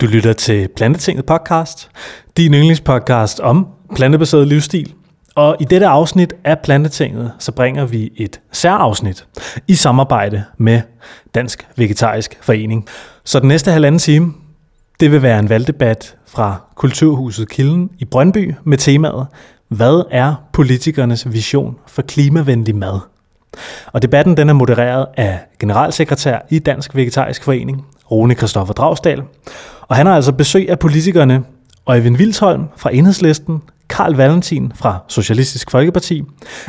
Du lytter til Plantetinget podcast, din yndlingspodcast om plantebaseret livsstil. Og i dette afsnit af Plantetinget, så bringer vi et særafsnit i samarbejde med Dansk Vegetarisk Forening. Så den næste halvanden time, det vil være en valgdebat fra Kulturhuset Kilden i Brøndby med temaet Hvad er politikernes vision for klimavenlig mad? Og debatten den er modereret af generalsekretær i Dansk Vegetarisk Forening, Rune Kristoffer Dragsdal. Og han har altså besøg af politikerne Øjvind Vildsholm fra Enhedslisten, Karl Valentin fra Socialistisk Folkeparti,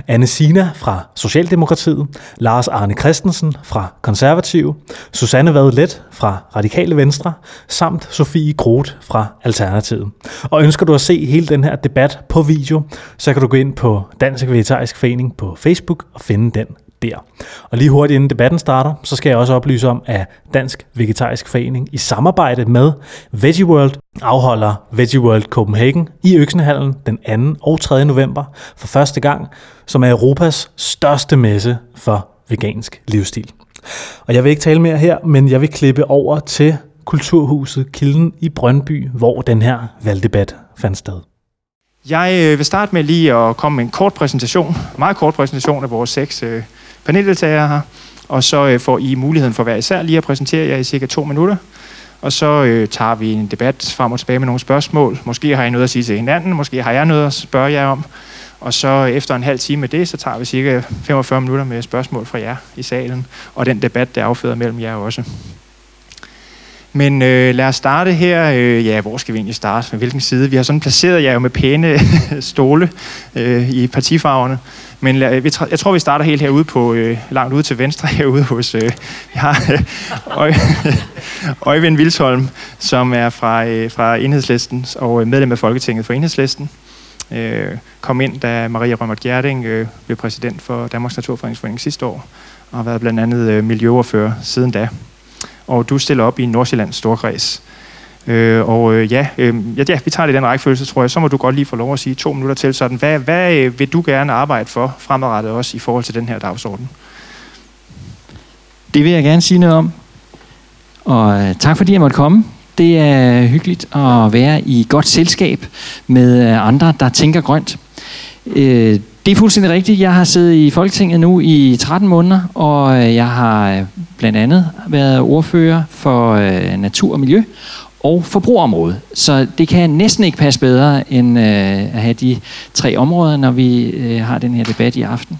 Anne Sina fra Socialdemokratiet, Lars Arne Christensen fra Konservative, Susanne Vadlet fra Radikale Venstre, samt Sofie Groth fra Alternativet. Og ønsker du at se hele den her debat på video, så kan du gå ind på Dansk Vegetarisk Forening på Facebook og finde den der. Og lige hurtigt inden debatten starter, så skal jeg også oplyse om, at Dansk Vegetarisk Forening i samarbejde med Veggie World afholder Veggie World Copenhagen i Øksenhallen den 2. og 3. november for første gang, som er Europas største messe for vegansk livsstil. Og jeg vil ikke tale mere her, men jeg vil klippe over til Kulturhuset Kilden i Brøndby, hvor den her valgdebat fandt sted. Jeg øh, vil starte med lige at komme med en kort præsentation, meget kort præsentation af vores seks øh, paneldeltagere her, og så øh, får I muligheden for hver især lige at præsentere jer i cirka to minutter. Og så øh, tager vi en debat frem og tilbage med nogle spørgsmål. Måske har I noget at sige til hinanden, måske har jeg noget at spørge jer om. Og så øh, efter en halv time med det, så tager vi cirka 45 minutter med spørgsmål fra jer i salen, og den debat, der afføder mellem jer også. Men øh, lad os starte her. Øh, ja, hvor skal vi egentlig starte? Med hvilken side? Vi har sådan placeret jer jo med pæne stole øh, i partifarverne. Men lad, øh, vi, jeg tror, vi starter helt herude på, øh, langt ude til venstre herude hos øh, jeg har, øh, Øjvind Vilsholm, som er fra, øh, fra Enhedslisten og øh, medlem af Folketinget for Enhedslisten. Øh, kom ind, da Maria Rømert Gjerding øh, blev præsident for Danmarks Naturfredningsforening sidste år, og har været blandt andet øh, miljøoverfører siden da og du stiller op i Nordsjællands Storkreds. Øh, Øh, og øh, ja, øh, ja, ja, vi tager det i den rækkefølge, tror jeg. Så må du godt lige få lov at sige to minutter til sådan. Hvad, hvad øh, vil du gerne arbejde for fremadrettet også i forhold til den her dagsorden? Det vil jeg gerne sige noget om. Og øh, tak fordi jeg måtte komme. Det er hyggeligt at være i godt selskab med øh, andre, der tænker grønt. Øh, det er fuldstændig rigtigt. Jeg har siddet i Folketinget nu i 13 måneder, og øh, jeg har blandt andet været ordfører for natur og miljø og forbrugerområdet. Så det kan næsten ikke passe bedre end øh, at have de tre områder, når vi øh, har den her debat i aften.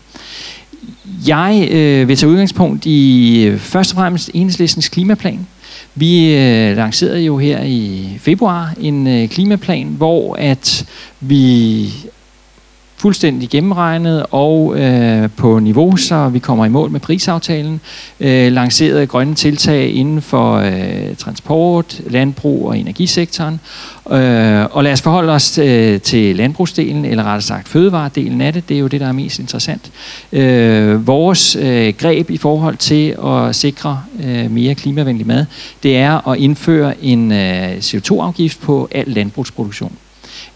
Jeg øh, vil tage udgangspunkt i først og fremmest enhedslistens klimaplan. Vi lancerede jo her i februar en klimaplan, hvor at vi fuldstændig gennemregnet og øh, på niveau, så vi kommer i mål med prisaftalen. Øh, lanceret grønne tiltag inden for øh, transport, landbrug og energisektoren. Øh, og lad os forholde os øh, til landbrugsdelen, eller rettere sagt fødevaredelen af det. Det er jo det, der er mest interessant. Øh, vores øh, greb i forhold til at sikre øh, mere klimavenlig mad, det er at indføre en øh, CO2-afgift på al landbrugsproduktion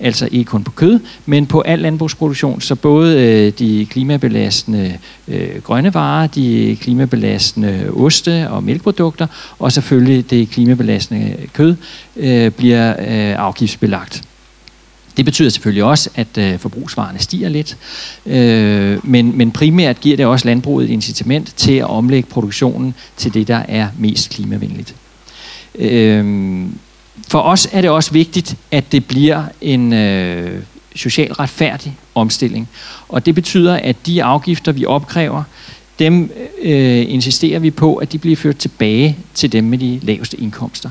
altså ikke kun på kød, men på al landbrugsproduktion, så både øh, de klimabelastende øh, grønne varer, de klimabelastende oste og mælkeprodukter, og selvfølgelig det klimabelastende kød øh, bliver øh, afgiftsbelagt. Det betyder selvfølgelig også, at øh, forbrugsvarerne stiger lidt, øh, men, men primært giver det også landbruget et incitament til at omlægge produktionen til det, der er mest klimavenligt. Øh, for os er det også vigtigt, at det bliver en øh, socialt retfærdig omstilling. Og det betyder, at de afgifter, vi opkræver, dem øh, insisterer vi på, at de bliver ført tilbage til dem med de laveste indkomster.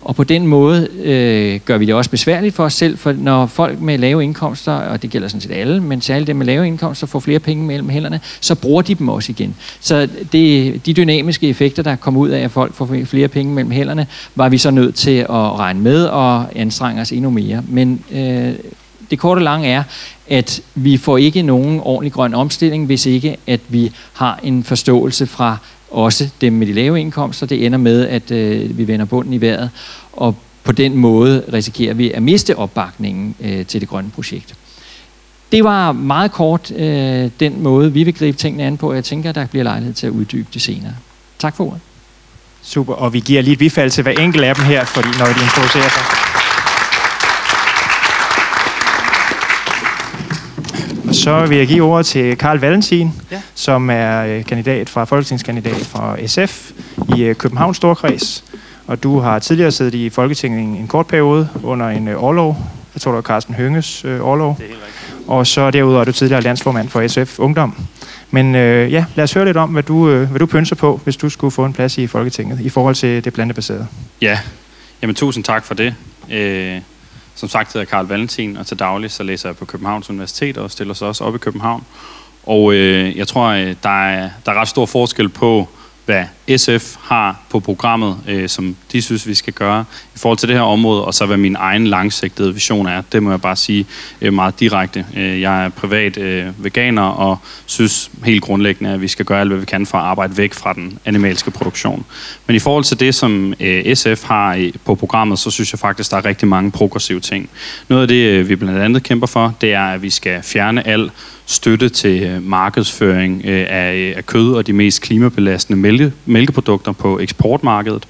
Og på den måde øh, gør vi det også besværligt for os selv, for når folk med lave indkomster, og det gælder sådan set alle, men særligt dem med lave indkomster får flere penge mellem hænderne, så bruger de dem også igen. Så det, de dynamiske effekter, der kommer ud af, at folk får flere penge mellem hænderne, var vi så nødt til at regne med og anstrenge os endnu mere. Men øh, det korte og lange er, at vi får ikke nogen ordentlig grøn omstilling, hvis ikke at vi har en forståelse fra også dem med de lave indkomster. Det ender med, at øh, vi vender bunden i vejret, og på den måde risikerer vi at miste opbakningen øh, til det grønne projekt. Det var meget kort øh, den måde, vi vil gribe tingene an på, og jeg tænker, der bliver lejlighed til at uddybe det senere. Tak for ordet. Super, og vi giver lige et bifald til hver enkelt af dem her, fordi når de introducerer sig. Og så vil jeg give ordet til Karl Valentin, ja. som er øh, kandidat fra folketingskandidat fra SF i øh, Københavns Storkreds. Og du har tidligere siddet i Folketinget en, en kort periode under en øh, årlov. Jeg tror, det var Carsten Hønges øh, årlov. Det er helt rigtigt. Og så derudover er du tidligere landsformand for SF Ungdom. Men øh, ja, lad os høre lidt om, hvad du, øh, hvad du pynser på, hvis du skulle få en plads i Folketinget, i forhold til det plantebaserede. Ja, jamen tusind tak for det. Øh, som sagt hedder jeg Karl Valentin, og til daglig så læser jeg på Københavns Universitet og stiller sig også op i København. Og øh, jeg tror, øh, der er, der er ret stor forskel på, hvad SF har på programmet, øh, som de synes, vi skal gøre i forhold til det her område, og så hvad min egen langsigtede vision er. Det må jeg bare sige øh, meget direkte. Øh, jeg er privat øh, veganer og synes helt grundlæggende, at vi skal gøre alt, hvad vi kan for at arbejde væk fra den animalske produktion. Men i forhold til det, som øh, SF har øh, på programmet, så synes jeg faktisk, der er rigtig mange progressive ting. Noget af det, øh, vi blandt andet kæmper for, det er, at vi skal fjerne al støtte til øh, markedsføring øh, af, øh, af kød og de mest klimabelastende mælke, mælkeprodukter på eksportmarkedet.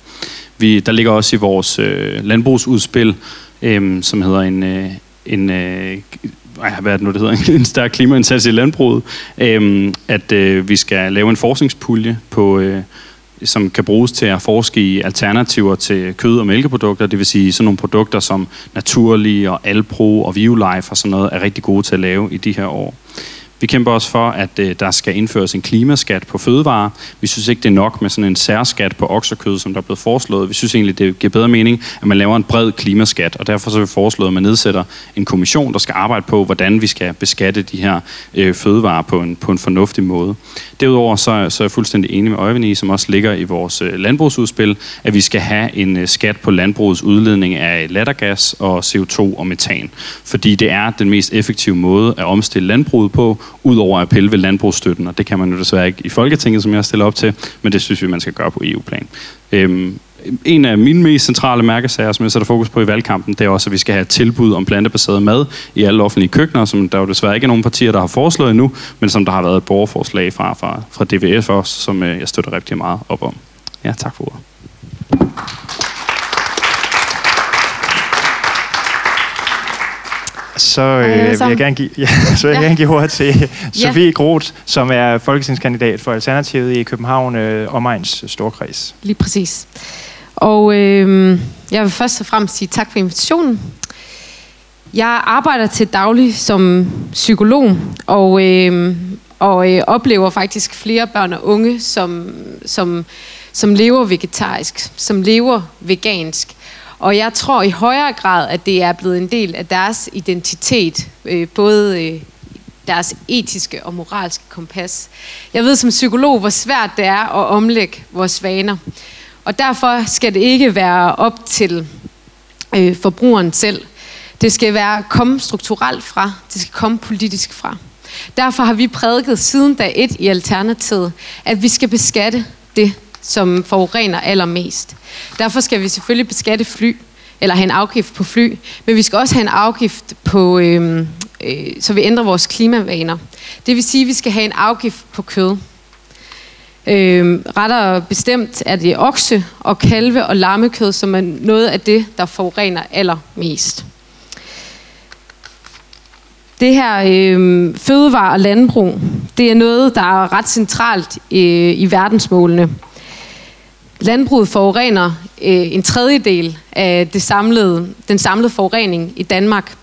Vi, der ligger også i vores øh, landbrugsudspil, øh, som hedder en, øh, en øh, hvad er det nu, det hedder, en stærk klimaindsats i landbruget, øh, at øh, vi skal lave en forskningspulje på... Øh, som kan bruges til at forske i alternativer til kød- og mælkeprodukter, det vil sige sådan nogle produkter som Naturlige og Alpro og Violife og sådan noget, er rigtig gode til at lave i de her år. Vi kæmper også for, at øh, der skal indføres en klimaskat på fødevarer. Vi synes ikke, det er nok med sådan en særskat på oksekød, som der er blevet foreslået. Vi synes egentlig, det giver bedre mening, at man laver en bred klimaskat, og derfor så har vi foreslået, at man nedsætter en kommission, der skal arbejde på, hvordan vi skal beskatte de her øh, fødevarer på en, på en fornuftig måde. Derudover så, så er jeg fuldstændig enig med Øjvind i, som også ligger i vores øh, landbrugsudspil, at vi skal have en øh, skat på landbrugets udledning af lattergas og CO2 og metan. Fordi det er den mest effektive måde at omstille landbruget på, udover at pille ved landbrugsstøtten, og det kan man jo desværre ikke i Folketinget, som jeg stiller op til, men det synes vi, man skal gøre på EU-plan. Øhm, en af mine mest centrale mærkesager, som jeg sætter fokus på i valgkampen, det er også, at vi skal have et tilbud om plantebaseret mad i alle offentlige køkkener, som der jo desværre ikke er nogen partier, der har foreslået endnu, men som der har været et borgerforslag fra, fra, fra DVF også, som øh, jeg støtter rigtig meget op om. Ja, tak for ordet. Så øh, vil jeg gerne give, ja, så vil jeg ja. gerne give ordet til Sofie ja. Groth, som er folketingskandidat for Alternativet i København øh, Omegns Storkreds. Lige præcis. Og øh, jeg vil først og fremmest sige tak for invitationen. Jeg arbejder til daglig som psykolog, og, øh, og øh, oplever faktisk flere børn og unge, som, som, som lever vegetarisk, som lever vegansk. Og jeg tror i højere grad, at det er blevet en del af deres identitet, øh, både øh, deres etiske og moralske kompas. Jeg ved som psykolog, hvor svært det er at omlægge vores vaner. Og derfor skal det ikke være op til øh, forbrugeren selv. Det skal være komme strukturelt fra, det skal komme politisk fra. Derfor har vi prædiket siden dag et i Alternativet, at vi skal beskatte det, som forurener allermest. Derfor skal vi selvfølgelig beskatte fly, eller have en afgift på fly, men vi skal også have en afgift på, øh, øh, så vi ændrer vores klimavaner. Det vil sige, at vi skal have en afgift på kød. Øh, rettere bestemt er det okse og kalve og lammekød, som er noget af det, der forurener allermest. Det her øh, fødevare og landbrug, det er noget, der er ret centralt øh, i verdensmålene. Landbruget forurener øh, en tredjedel af det samlede, den samlede forurening i Danmark.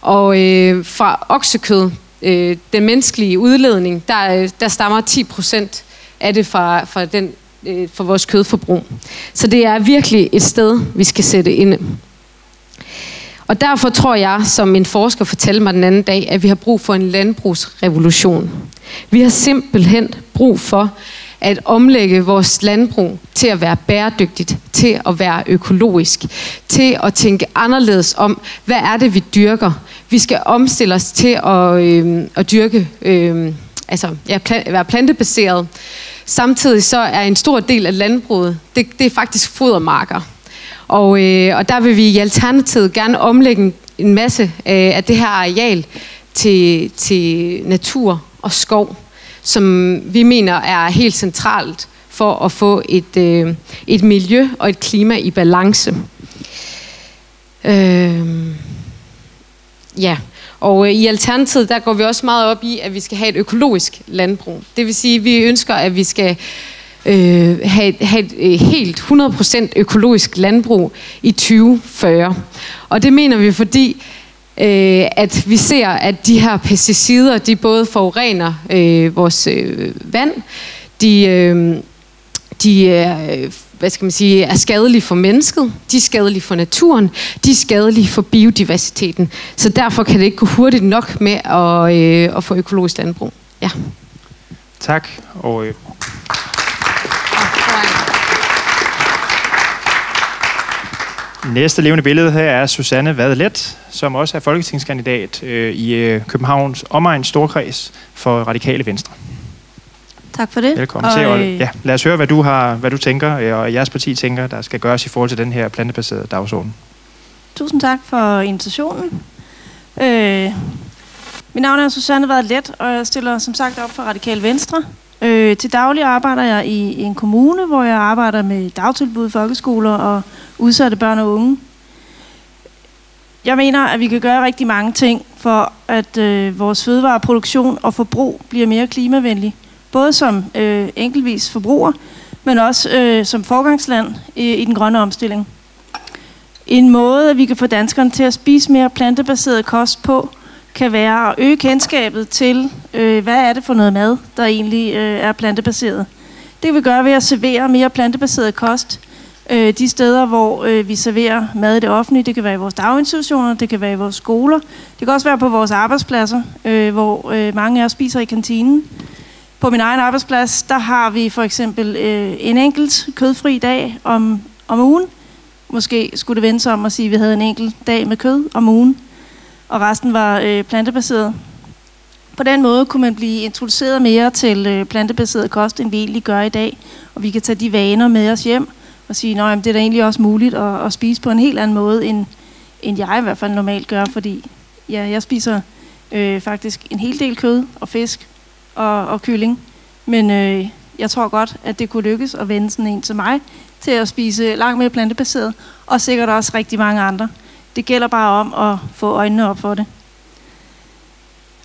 Og øh, fra oksekød, øh, den menneskelige udledning, der, øh, der stammer 10 procent af det fra, fra, den, øh, fra vores kødforbrug. Så det er virkelig et sted, vi skal sætte ind. Og derfor tror jeg, som en forsker fortalte mig den anden dag, at vi har brug for en landbrugsrevolution. Vi har simpelthen brug for, at omlægge vores landbrug til at være bæredygtigt, til at være økologisk, til at tænke anderledes om, hvad er det, vi dyrker. Vi skal omstille os til at, øh, at dyrke, øh, altså ja, pla- være plantebaseret. Samtidig så er en stor del af landbruget, det, det er faktisk fodermarker. Og, øh, og der vil vi i Alternativet gerne omlægge en masse øh, af det her areal til, til natur og skov som vi mener er helt centralt for at få et, øh, et miljø og et klima i balance. Øh, ja, og øh, i Alternativet, der går vi også meget op i, at vi skal have et økologisk landbrug. Det vil sige, at vi ønsker, at vi skal øh, have, have et øh, helt 100% økologisk landbrug i 2040. Og det mener vi, fordi øh, at vi ser, at de her pesticider, de både forurener øh, vores øh, vand, de, øh, de er, øh, hvad skal man sige, er skadelige for mennesket, de er skadelige for naturen, de er skadelige for biodiversiteten. Så derfor kan det ikke gå hurtigt nok med at, øh, at få økologisk landbrug. Ja. Tak. Og, øh, Næste levende billede her er Susanne Vadelet, som også er folketingskandidat øh, i øh, Københavns omegns storkreds for Radikale Venstre. Tak for det. Velkommen og, til. Og, ja, lad os høre, hvad du, har, hvad du tænker, øh, og jeres parti tænker, der skal gøres i forhold til den her plantebaserede dagsorden. Tusind tak for invitationen. Øh, mit navn er Susanne Vadelet, og jeg stiller som sagt op for Radikale Venstre. Øh, til daglig arbejder jeg i, i en kommune, hvor jeg arbejder med dagtilbud, folkeskoler og udsatte børn og unge. Jeg mener, at vi kan gøre rigtig mange ting for, at øh, vores fødevareproduktion og forbrug bliver mere klimavenlig. Både som øh, enkeltvis forbruger, men også øh, som forgangsland i, i den grønne omstilling. En måde, at vi kan få danskerne til at spise mere plantebaseret kost på, kan være at øge kendskabet til, øh, hvad er det for noget mad, der egentlig øh, er plantebaseret. Det kan vi gøre ved at servere mere plantebaseret kost øh, de steder, hvor øh, vi serverer mad i det offentlige. Det kan være i vores daginstitutioner, det kan være i vores skoler, det kan også være på vores arbejdspladser, øh, hvor øh, mange af os spiser i kantinen. På min egen arbejdsplads, der har vi for eksempel øh, en enkelt kødfri dag om, om ugen. Måske skulle det vende sig om at sige, at vi havde en enkelt dag med kød om ugen og resten var øh, plantebaseret. På den måde kunne man blive introduceret mere til øh, plantebaseret kost, end vi egentlig gør i dag. Og vi kan tage de vaner med os hjem og sige, at det er da egentlig også muligt at, at spise på en helt anden måde, end, end jeg i hvert fald normalt gør, fordi ja, jeg spiser øh, faktisk en hel del kød og fisk og, og kylling. Men øh, jeg tror godt, at det kunne lykkes at vende sådan en til mig til at spise langt mere plantebaseret, og sikkert også rigtig mange andre. Det gælder bare om at få øjnene op for det.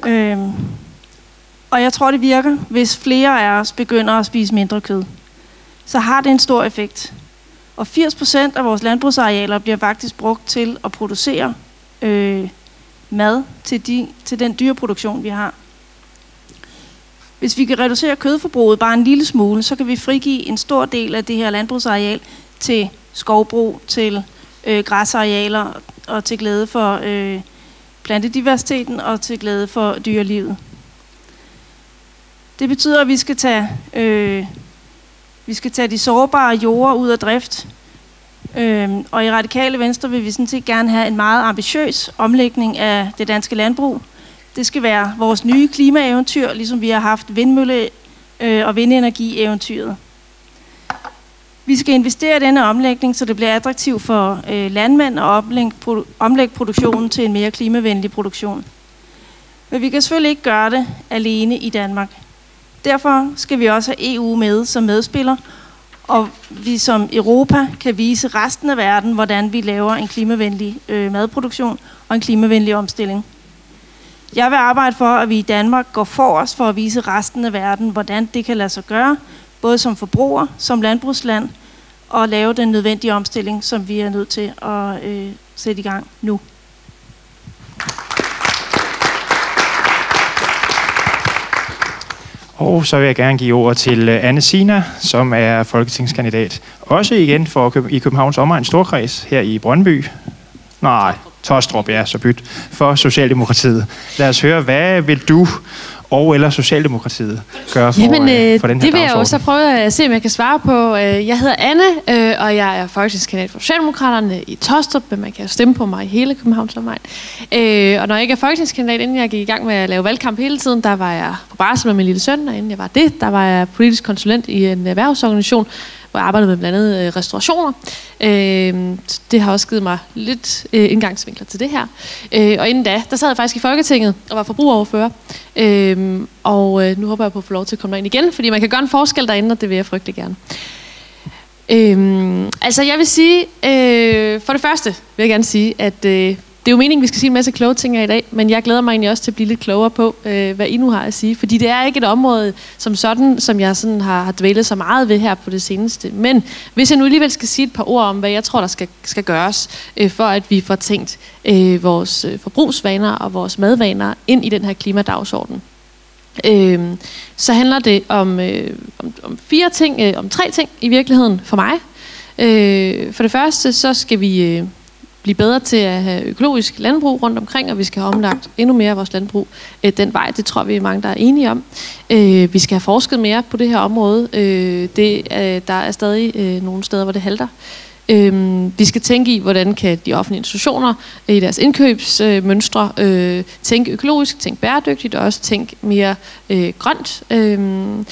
Øhm. Og jeg tror, det virker, hvis flere af os begynder at spise mindre kød. Så har det en stor effekt. Og 80% af vores landbrugsarealer bliver faktisk brugt til at producere øh, mad til, de, til den dyreproduktion, vi har. Hvis vi kan reducere kødforbruget bare en lille smule, så kan vi frigive en stor del af det her landbrugsareal til skovbrug, til øh, græsarealer og til glæde for øh, plantediversiteten og til glæde for dyrelivet. Det betyder, at vi skal tage, øh, vi skal tage de sårbare jorder ud af drift. Øh, og i Radikale Venstre vil vi sådan set gerne have en meget ambitiøs omlægning af det danske landbrug. Det skal være vores nye klimaeventyr, ligesom vi har haft vindmølle- øh, og vindenergi-eventyret. Vi skal investere i denne omlægning, så det bliver attraktivt for øh, landmænd at omlægge, produ- omlægge produktionen til en mere klimavenlig produktion. Men vi kan selvfølgelig ikke gøre det alene i Danmark. Derfor skal vi også have EU med som medspiller, og vi som Europa kan vise resten af verden, hvordan vi laver en klimavenlig øh, madproduktion og en klimavenlig omstilling. Jeg vil arbejde for, at vi i Danmark går for os for at vise resten af verden, hvordan det kan lade sig gøre, både som forbruger, som landbrugsland, og lave den nødvendige omstilling, som vi er nødt til at øh, sætte i gang nu. Og så vil jeg gerne give ordet til øh, Anne Sina, som er folketingskandidat. Også igen for i Københavns omegn Storkreds her i Brøndby. Nej, Tostrup, ja, så byt, for Socialdemokratiet. Lad os høre, hvad vil du og eller Socialdemokratiet gøre for, Jamen, øh, for den her det vil jeg jo så prøve at se, om jeg kan svare på. Øh, Jeg hedder Anne, øh, og jeg er folketingskandidat for Socialdemokraterne i Tostrup, men man kan jo stemme på mig i hele Københavns omegn. Øh, Og når jeg ikke er folketingskandidat, inden jeg gik i gang med at lave valgkamp hele tiden, der var jeg på barsel med min lille søn, og inden jeg var det, der var jeg politisk konsulent i en erhvervsorganisation, hvor jeg arbejdede med blandt andet øh, restaurationer. Øh, det har også givet mig lidt øh, indgangsvinkler til det her. Øh, og inden da, der sad jeg faktisk i Folketinget og var forbrugeroverfører. Øh, og øh, nu håber jeg på at få lov til at komme ind igen, fordi man kan gøre en forskel derinde, og det vil jeg frygtelig gerne. Øhm, altså jeg vil sige, øh, for det første vil jeg gerne sige, at øh, det er jo meningen, at vi skal sige en masse kloge ting her i dag, men jeg glæder mig egentlig også til at blive lidt klogere på, øh, hvad I nu har at sige. Fordi det er ikke et område som sådan, som jeg sådan har, har dvælet så meget ved her på det seneste. Men hvis jeg nu alligevel skal sige et par ord om, hvad jeg tror, der skal, skal gøres, øh, for at vi får tænkt øh, vores øh, forbrugsvaner og vores madvaner ind i den her klimadagsorden. Øh, så handler det om, øh, om, om fire ting, øh, om tre ting i virkeligheden for mig. Øh, for det første, så skal vi øh, blive bedre til at have økologisk landbrug rundt omkring, og vi skal have omlagt endnu mere af vores landbrug øh, den vej. Det tror vi er mange, der er enige om. Øh, vi skal have forsket mere på det her område. Øh, det, øh, der er stadig øh, nogle steder, hvor det halter. Øhm, vi skal tænke i, hvordan kan de offentlige institutioner øh, i deres indkøbsmønstre øh, tænke økologisk, tænke bæredygtigt og også tænke mere øh, grønt. Øhm,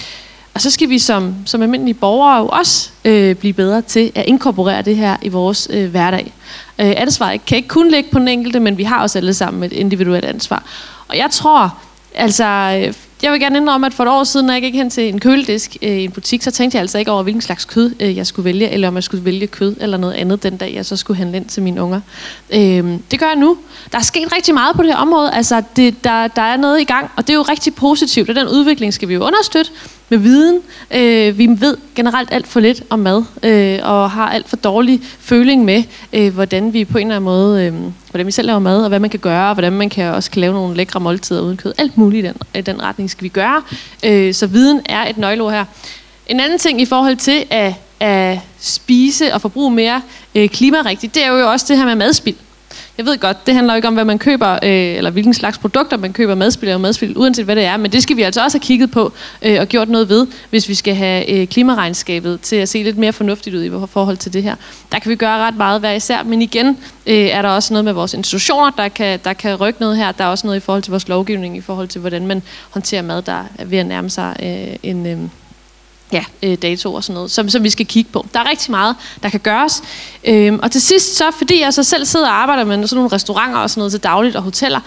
og så skal vi som, som almindelige borgere jo også øh, blive bedre til at inkorporere det her i vores øh, hverdag. Øh, ansvaret kan ikke kun ligge på den enkelte, men vi har også alle sammen et individuelt ansvar. Og jeg tror, altså, øh, jeg vil gerne indrømme, at for et år siden, når jeg gik hen til en køledisk øh, i en butik, så tænkte jeg altså ikke over, hvilken slags kød øh, jeg skulle vælge, eller om jeg skulle vælge kød eller noget andet den dag, jeg så skulle handle ind til mine unger. Øh, det gør jeg nu. Der er sket rigtig meget på det her område. Altså, det, der, der er noget i gang, og det er jo rigtig positivt, og den udvikling skal vi jo understøtte med viden. Øh, vi ved generelt alt for lidt om mad, øh, og har alt for dårlig føling med, øh, hvordan vi på en eller anden måde, øh, hvordan vi selv laver mad, og hvad man kan gøre, og hvordan man kan også kan lave nogle lækre måltider uden kød. Alt muligt i den, i den retning skal vi gøre. Øh, så viden er et nøgleord her. En anden ting i forhold til at, at spise og forbruge mere øh, klimarigtigt, det er jo også det her med madspild. Jeg ved godt, det handler jo ikke om, hvad man køber, øh, eller hvilken slags produkter man køber, madspil eller madspil, uanset hvad det er. Men det skal vi altså også have kigget på øh, og gjort noget ved, hvis vi skal have øh, klimaregnskabet til at se lidt mere fornuftigt ud i forhold til det her. Der kan vi gøre ret meget hver især, men igen øh, er der også noget med vores institutioner, der kan, der kan rykke noget her. Der er også noget i forhold til vores lovgivning, i forhold til, hvordan man håndterer mad, der er ved at nærme sig øh, en... Øh, ja, øh, dato og sådan noget, som, som vi skal kigge på. Der er rigtig meget, der kan gøres. Øhm, og til sidst, så fordi jeg så selv sidder og arbejder med sådan nogle restauranter og sådan noget til dagligt og hoteller,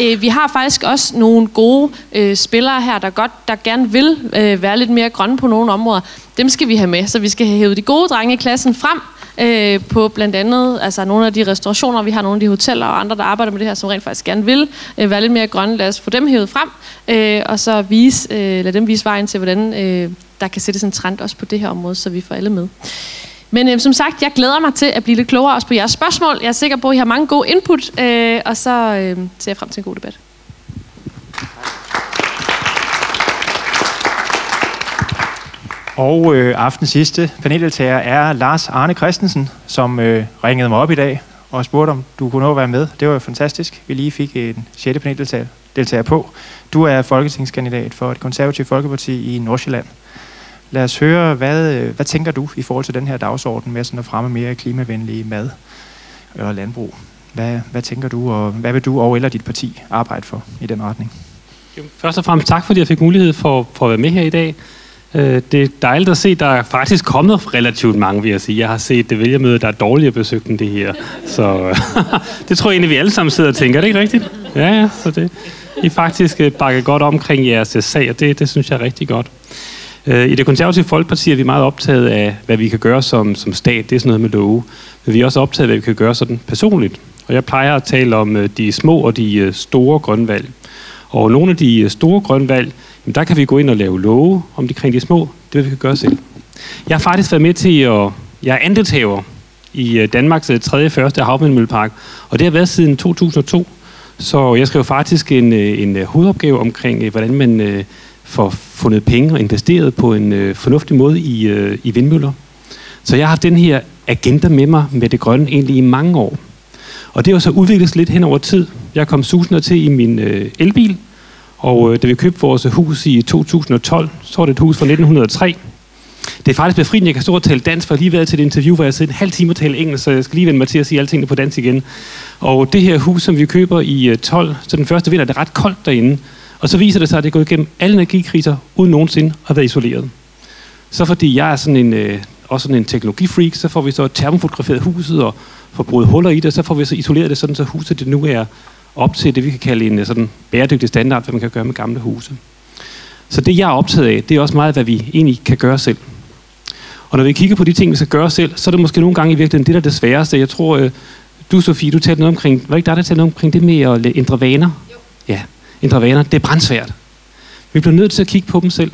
øh, vi har faktisk også nogle gode øh, spillere her, der godt, der gerne vil øh, være lidt mere grønne på nogle områder. Dem skal vi have med, så vi skal have hævet de gode drenge i klassen frem, øh, på blandt andet altså nogle af de restaurationer, vi har nogle af de hoteller og andre, der arbejder med det her, som rent faktisk gerne vil øh, være lidt mere grønne. Lad os få dem hævet frem, øh, og så vise, øh, lad dem vise vejen til, hvordan øh, der kan sættes en trend også på det her område, så vi får alle med. Men øh, som sagt, jeg glæder mig til at blive lidt klogere også på jeres spørgsmål. Jeg er sikker på, at I har mange gode input, øh, og så øh, ser jeg frem til en god debat. Og øh, aftens sidste paneldeltager er Lars Arne Christensen, som øh, ringede mig op i dag og spurgte, om du kunne nå at være med. Det var jo fantastisk. Vi lige fik en sjette paneldeltager deltager på. Du er folketingskandidat for det konservative Folkeparti i Nordsjælland. Lad os høre, hvad, øh, hvad tænker du i forhold til den her dagsorden med sådan at fremme mere klimavenlig mad og landbrug? Hvad, hvad tænker du, og hvad vil du og eller dit parti arbejde for i den retning? Først og fremmest tak, fordi jeg fik mulighed for, for at være med her i dag. Øh, det er dejligt at se, at der er faktisk kommet relativt mange, vil jeg sige. Jeg har set det vælgermøde, der er dårligere besøgt end det her. Så det tror jeg egentlig, vi alle sammen sidder og tænker. Er det ikke rigtigt? Ja, ja. Så det, I faktisk øh, bakker godt omkring jeres sag, og det, det synes jeg er rigtig godt. Øh, I det konservative folkeparti er vi meget optaget af, hvad vi kan gøre som, som stat. Det er sådan noget med love. Men vi er også optaget af, hvad vi kan gøre sådan personligt. Og jeg plejer at tale om øh, de små og de øh, store grønvalg. Og nogle af de store grønvalg, jamen der kan vi gå ind og lave love om de kring de små. Det vil vi kan gøre selv. Jeg har faktisk været med til at... Jeg er andelshaver i Danmarks tredje første havvindmøllepark, og det har været siden 2002. Så jeg skrev faktisk en, en hovedopgave omkring, hvordan man får fundet penge og investeret på en øh, fornuftig måde i, øh, i vindmøller. Så jeg har haft den her agenda med mig med det grønne egentlig i mange år. Og det har så udviklet sig lidt hen over tid. Jeg kom susende til i min øh, elbil, og øh, da vi købte vores hus i 2012, så var det et hus fra 1903. Det er faktisk befriende, jeg kan stå og tale dansk, for jeg har lige været til et interview, hvor jeg sidder en halv time og tale engelsk, så jeg skal lige vende mig til at sige alting på dansk igen. Og det her hus, som vi køber i 12, så den første vinter, er det ret koldt derinde. Og så viser det sig, at det gået igennem alle energikriser, uden nogensinde at være isoleret. Så fordi jeg er sådan en øh, også sådan en teknologifreak, så får vi så termofotograferet huset og får brudt huller i det, så får vi så isoleret det, sådan så huset det nu er op til det, vi kan kalde en sådan bæredygtig standard, hvad man kan gøre med gamle huse. Så det, jeg er optaget af, det er også meget, hvad vi egentlig kan gøre selv. Og når vi kigger på de ting, vi skal gøre selv, så er det måske nogle gange i virkeligheden det, der er det sværeste. Jeg tror, øh, du, Sofie, du talte noget omkring, var ikke der, der talte noget omkring det med at ændre vaner? Jo. Ja, ændre vaner, det er brændsvært. Vi bliver nødt til at kigge på dem selv.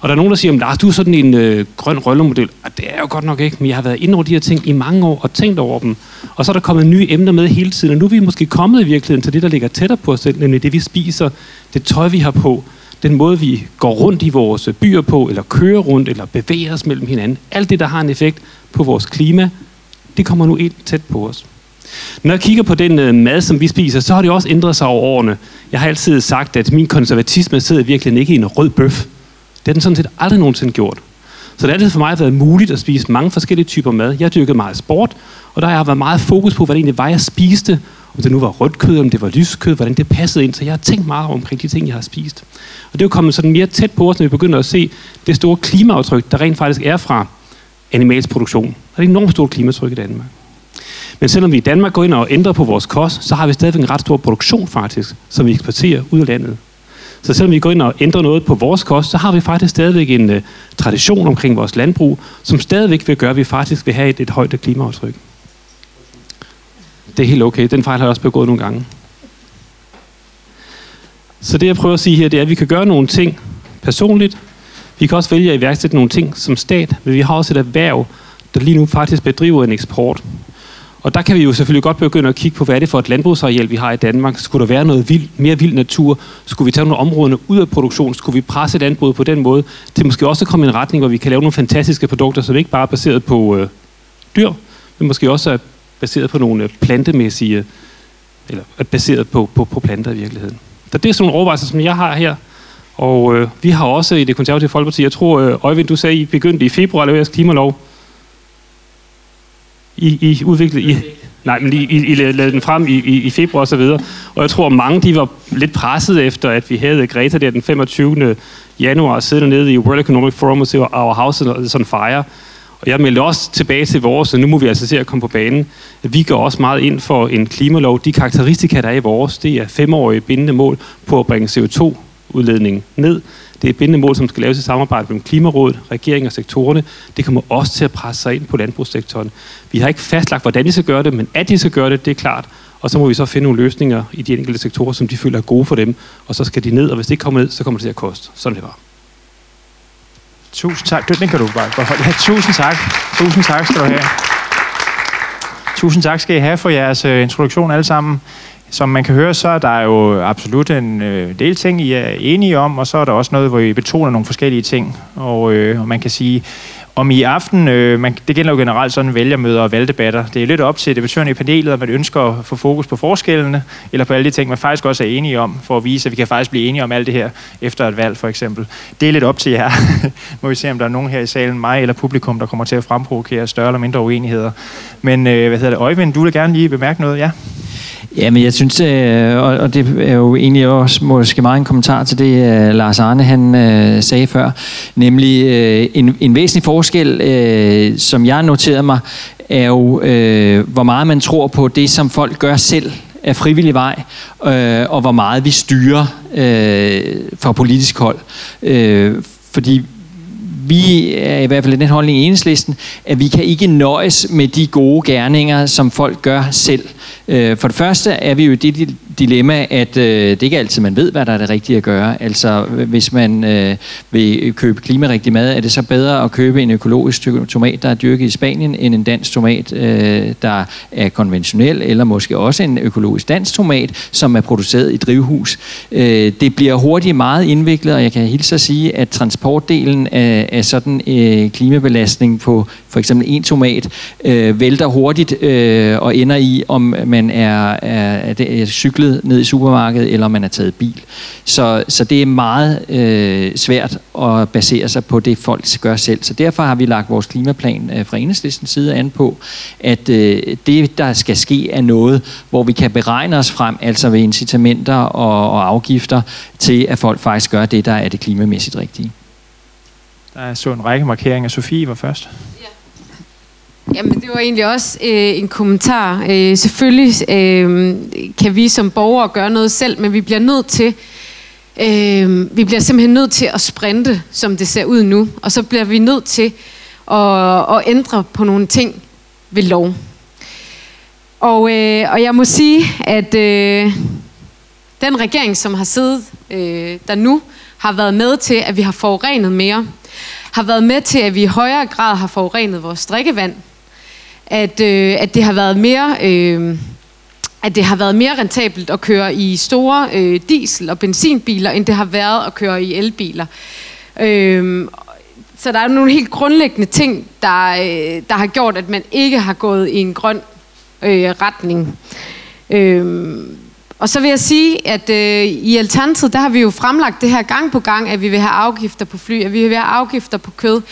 Og der er nogen, der siger, Lars, du er sådan en øh, grøn rollemodel. Og ah, det er jo godt nok ikke, men jeg har været inde over de her ting i mange år og tænkt over dem. Og så er der kommet nye emner med hele tiden, og nu er vi måske kommet i virkeligheden til det, der ligger tættere på os selv, nemlig det, vi spiser, det tøj, vi har på, den måde, vi går rundt i vores øh, byer på, eller kører rundt, eller bevæger os mellem hinanden. Alt det, der har en effekt på vores klima, det kommer nu ind tæt på os. Når jeg kigger på den øh, mad, som vi spiser, så har det også ændret sig over årene. Jeg har altid sagt, at min konservatisme sidder virkelig ikke i en rød bøf. Det har den sådan set aldrig nogensinde gjort. Så det har altid for mig været muligt at spise mange forskellige typer mad. Jeg dyrkede meget sport, og der har jeg været meget fokus på, hvad det egentlig var, jeg spiste. Om det nu var rødt kød, om det var lyskød, hvordan det passede ind. Så jeg har tænkt meget omkring de ting, jeg har spist. Og det er jo kommet sådan mere tæt på os, når vi begynder at se det store klimaaftryk, der rent faktisk er fra animalsk produktion. Der er et enormt stort klimatryk i Danmark. Men selvom vi i Danmark går ind og ændrer på vores kost, så har vi stadigvæk en ret stor produktion faktisk, som vi eksporterer ud af landet. Så selvom vi går ind og ændrer noget på vores kost, så har vi faktisk stadigvæk en uh, tradition omkring vores landbrug, som stadigvæk vil gøre, at vi faktisk vil have et, et højt klimaaftryk. Det er helt okay. Den fejl har jeg også begået nogle gange. Så det jeg prøver at sige her, det er, at vi kan gøre nogle ting personligt. Vi kan også vælge at iværksætte nogle ting som stat, men vi har også et erhverv, der lige nu faktisk bedriver en eksport. Og der kan vi jo selvfølgelig godt begynde at kigge på, hvad er det for et landbrugsareal, vi har i Danmark. Skulle der være noget vild, mere vild natur? Skulle vi tage nogle områder ud af produktion? Skulle vi presse landbruget på den måde? Til måske også at komme i en retning, hvor vi kan lave nogle fantastiske produkter, som ikke bare er baseret på øh, dyr, men måske også er baseret på nogle øh, plantemæssige, eller er baseret på, på, på planter i virkeligheden. Så det er sådan nogle overvejelser, som jeg har her. Og øh, vi har også i det konservative folkeparti, jeg tror, øh, Øjvind, du sagde, I begyndte i februar at lave jeres klimalov. I, I udviklede, I, nej, men I, I, I lavede den frem i, i, i februar og så videre. Og jeg tror, mange de var lidt presset efter, at vi havde Greta der den 25. januar siddende nede i World Economic Forum og se Our House on Fire. Og jeg meldte også tilbage til vores, og nu må vi altså se at komme på banen. Vi går også meget ind for en klimalov. De karakteristika, der er i vores, det er femårige bindende mål på at bringe CO2-udledningen ned. Det er bindende mål, som skal laves i samarbejde mellem Klimarådet, regeringen og sektorerne. Det kommer også til at presse sig ind på landbrugssektoren. Vi har ikke fastlagt, hvordan de skal gøre det, men at de skal gøre det, det er klart. Og så må vi så finde nogle løsninger i de enkelte sektorer, som de føler er gode for dem. Og så skal de ned, og hvis det ikke kommer ned, så kommer det til at koste. Sådan det var. Tusind tak. Den kan du bare beholde. Ja, tusind tak. Tusind tak skal du have. Tusind tak skal I have for jeres øh, introduktion alle sammen. Som man kan høre, så er der jo absolut en øh, del ting, I er enige om, og så er der også noget, hvor I betoner nogle forskellige ting. Og, øh, og man kan sige, om i aften, øh, man, det gælder jo generelt sådan vælgermøder og valgdebatter, det er lidt op til debattørerne i panelet, at man ønsker at få fokus på forskellene, eller på alle de ting, man faktisk også er enige om, for at vise, at vi kan faktisk blive enige om alt det her efter et valg, for eksempel. Det er lidt op til jer. Må vi se, om der er nogen her i salen, mig eller publikum, der kommer til at fremprovokere større eller mindre uenigheder. Men øh, hvad hedder det, Øjvind, du vil gerne lige bemærke noget, ja? Ja, men jeg synes, øh, og det er jo egentlig også måske meget en kommentar til det, øh, Lars Arne han øh, sagde før, nemlig øh, en, en væsentlig forskel, øh, som jeg noterede mig, er jo, øh, hvor meget man tror på det, som folk gør selv af frivillig vej, og hvor meget vi styrer fra politisk hold. fordi vi er i hvert fald i den holdning i enhedslisten, at vi kan ikke nøjes med de gode gerninger, som folk gør selv. Øh, for det første er vi jo i det dilemma, at øh, det er ikke altid, man ved, hvad der er det rigtige at gøre. Altså, hvis man øh, vil købe klimarigtig mad, er det så bedre at købe en økologisk tomat, der er dyrket i Spanien, end en dansk tomat, øh, der er konventionel, eller måske også en økologisk dansk tomat, som er produceret i drivhus. Øh, det bliver hurtigt meget indviklet, og jeg kan hilse at sige, at transportdelen af, af sådan øh, klimabelastning på for eksempel en tomat øh, vælter hurtigt øh, og ender i, om man er, er, er, er cyklet ned i supermarkedet, eller om man er taget bil. Så, så det er meget øh, svært at basere sig på det, folk gør selv. Så derfor har vi lagt vores klimaplan øh, fra enhedslistens side an på, at øh, det, der skal ske, er noget, hvor vi kan beregne os frem, altså ved incitamenter og, og afgifter, til at folk faktisk gør det, der er det klimamæssigt rigtige. Der er så en række markeringer. Sofie var først. Ja. Jamen, det var egentlig også øh, en kommentar. Øh, selvfølgelig øh, kan vi som borgere gøre noget selv, men vi bliver nødt til, øh, vi bliver simpelthen nødt til at sprinte, som det ser ud nu. Og så bliver vi nødt til at, at ændre på nogle ting ved lov. Og, øh, og jeg må sige, at øh, den regering, som har siddet øh, der nu, har været med til, at vi har forurenet mere. Har været med til, at vi i højere grad har forurenet vores drikkevand. At, øh, at det har været mere... Øh, at det har været mere rentabelt at køre i store øh, diesel- og benzinbiler, end det har været at køre i elbiler. Øh, så der er nogle helt grundlæggende ting, der, øh, der har gjort, at man ikke har gået i en grøn øh, retning. Øh, og så vil jeg sige, at øh, i Alternativet, der har vi jo fremlagt det her gang på gang, at vi vil have afgifter på fly, at vi vil have afgifter på kød.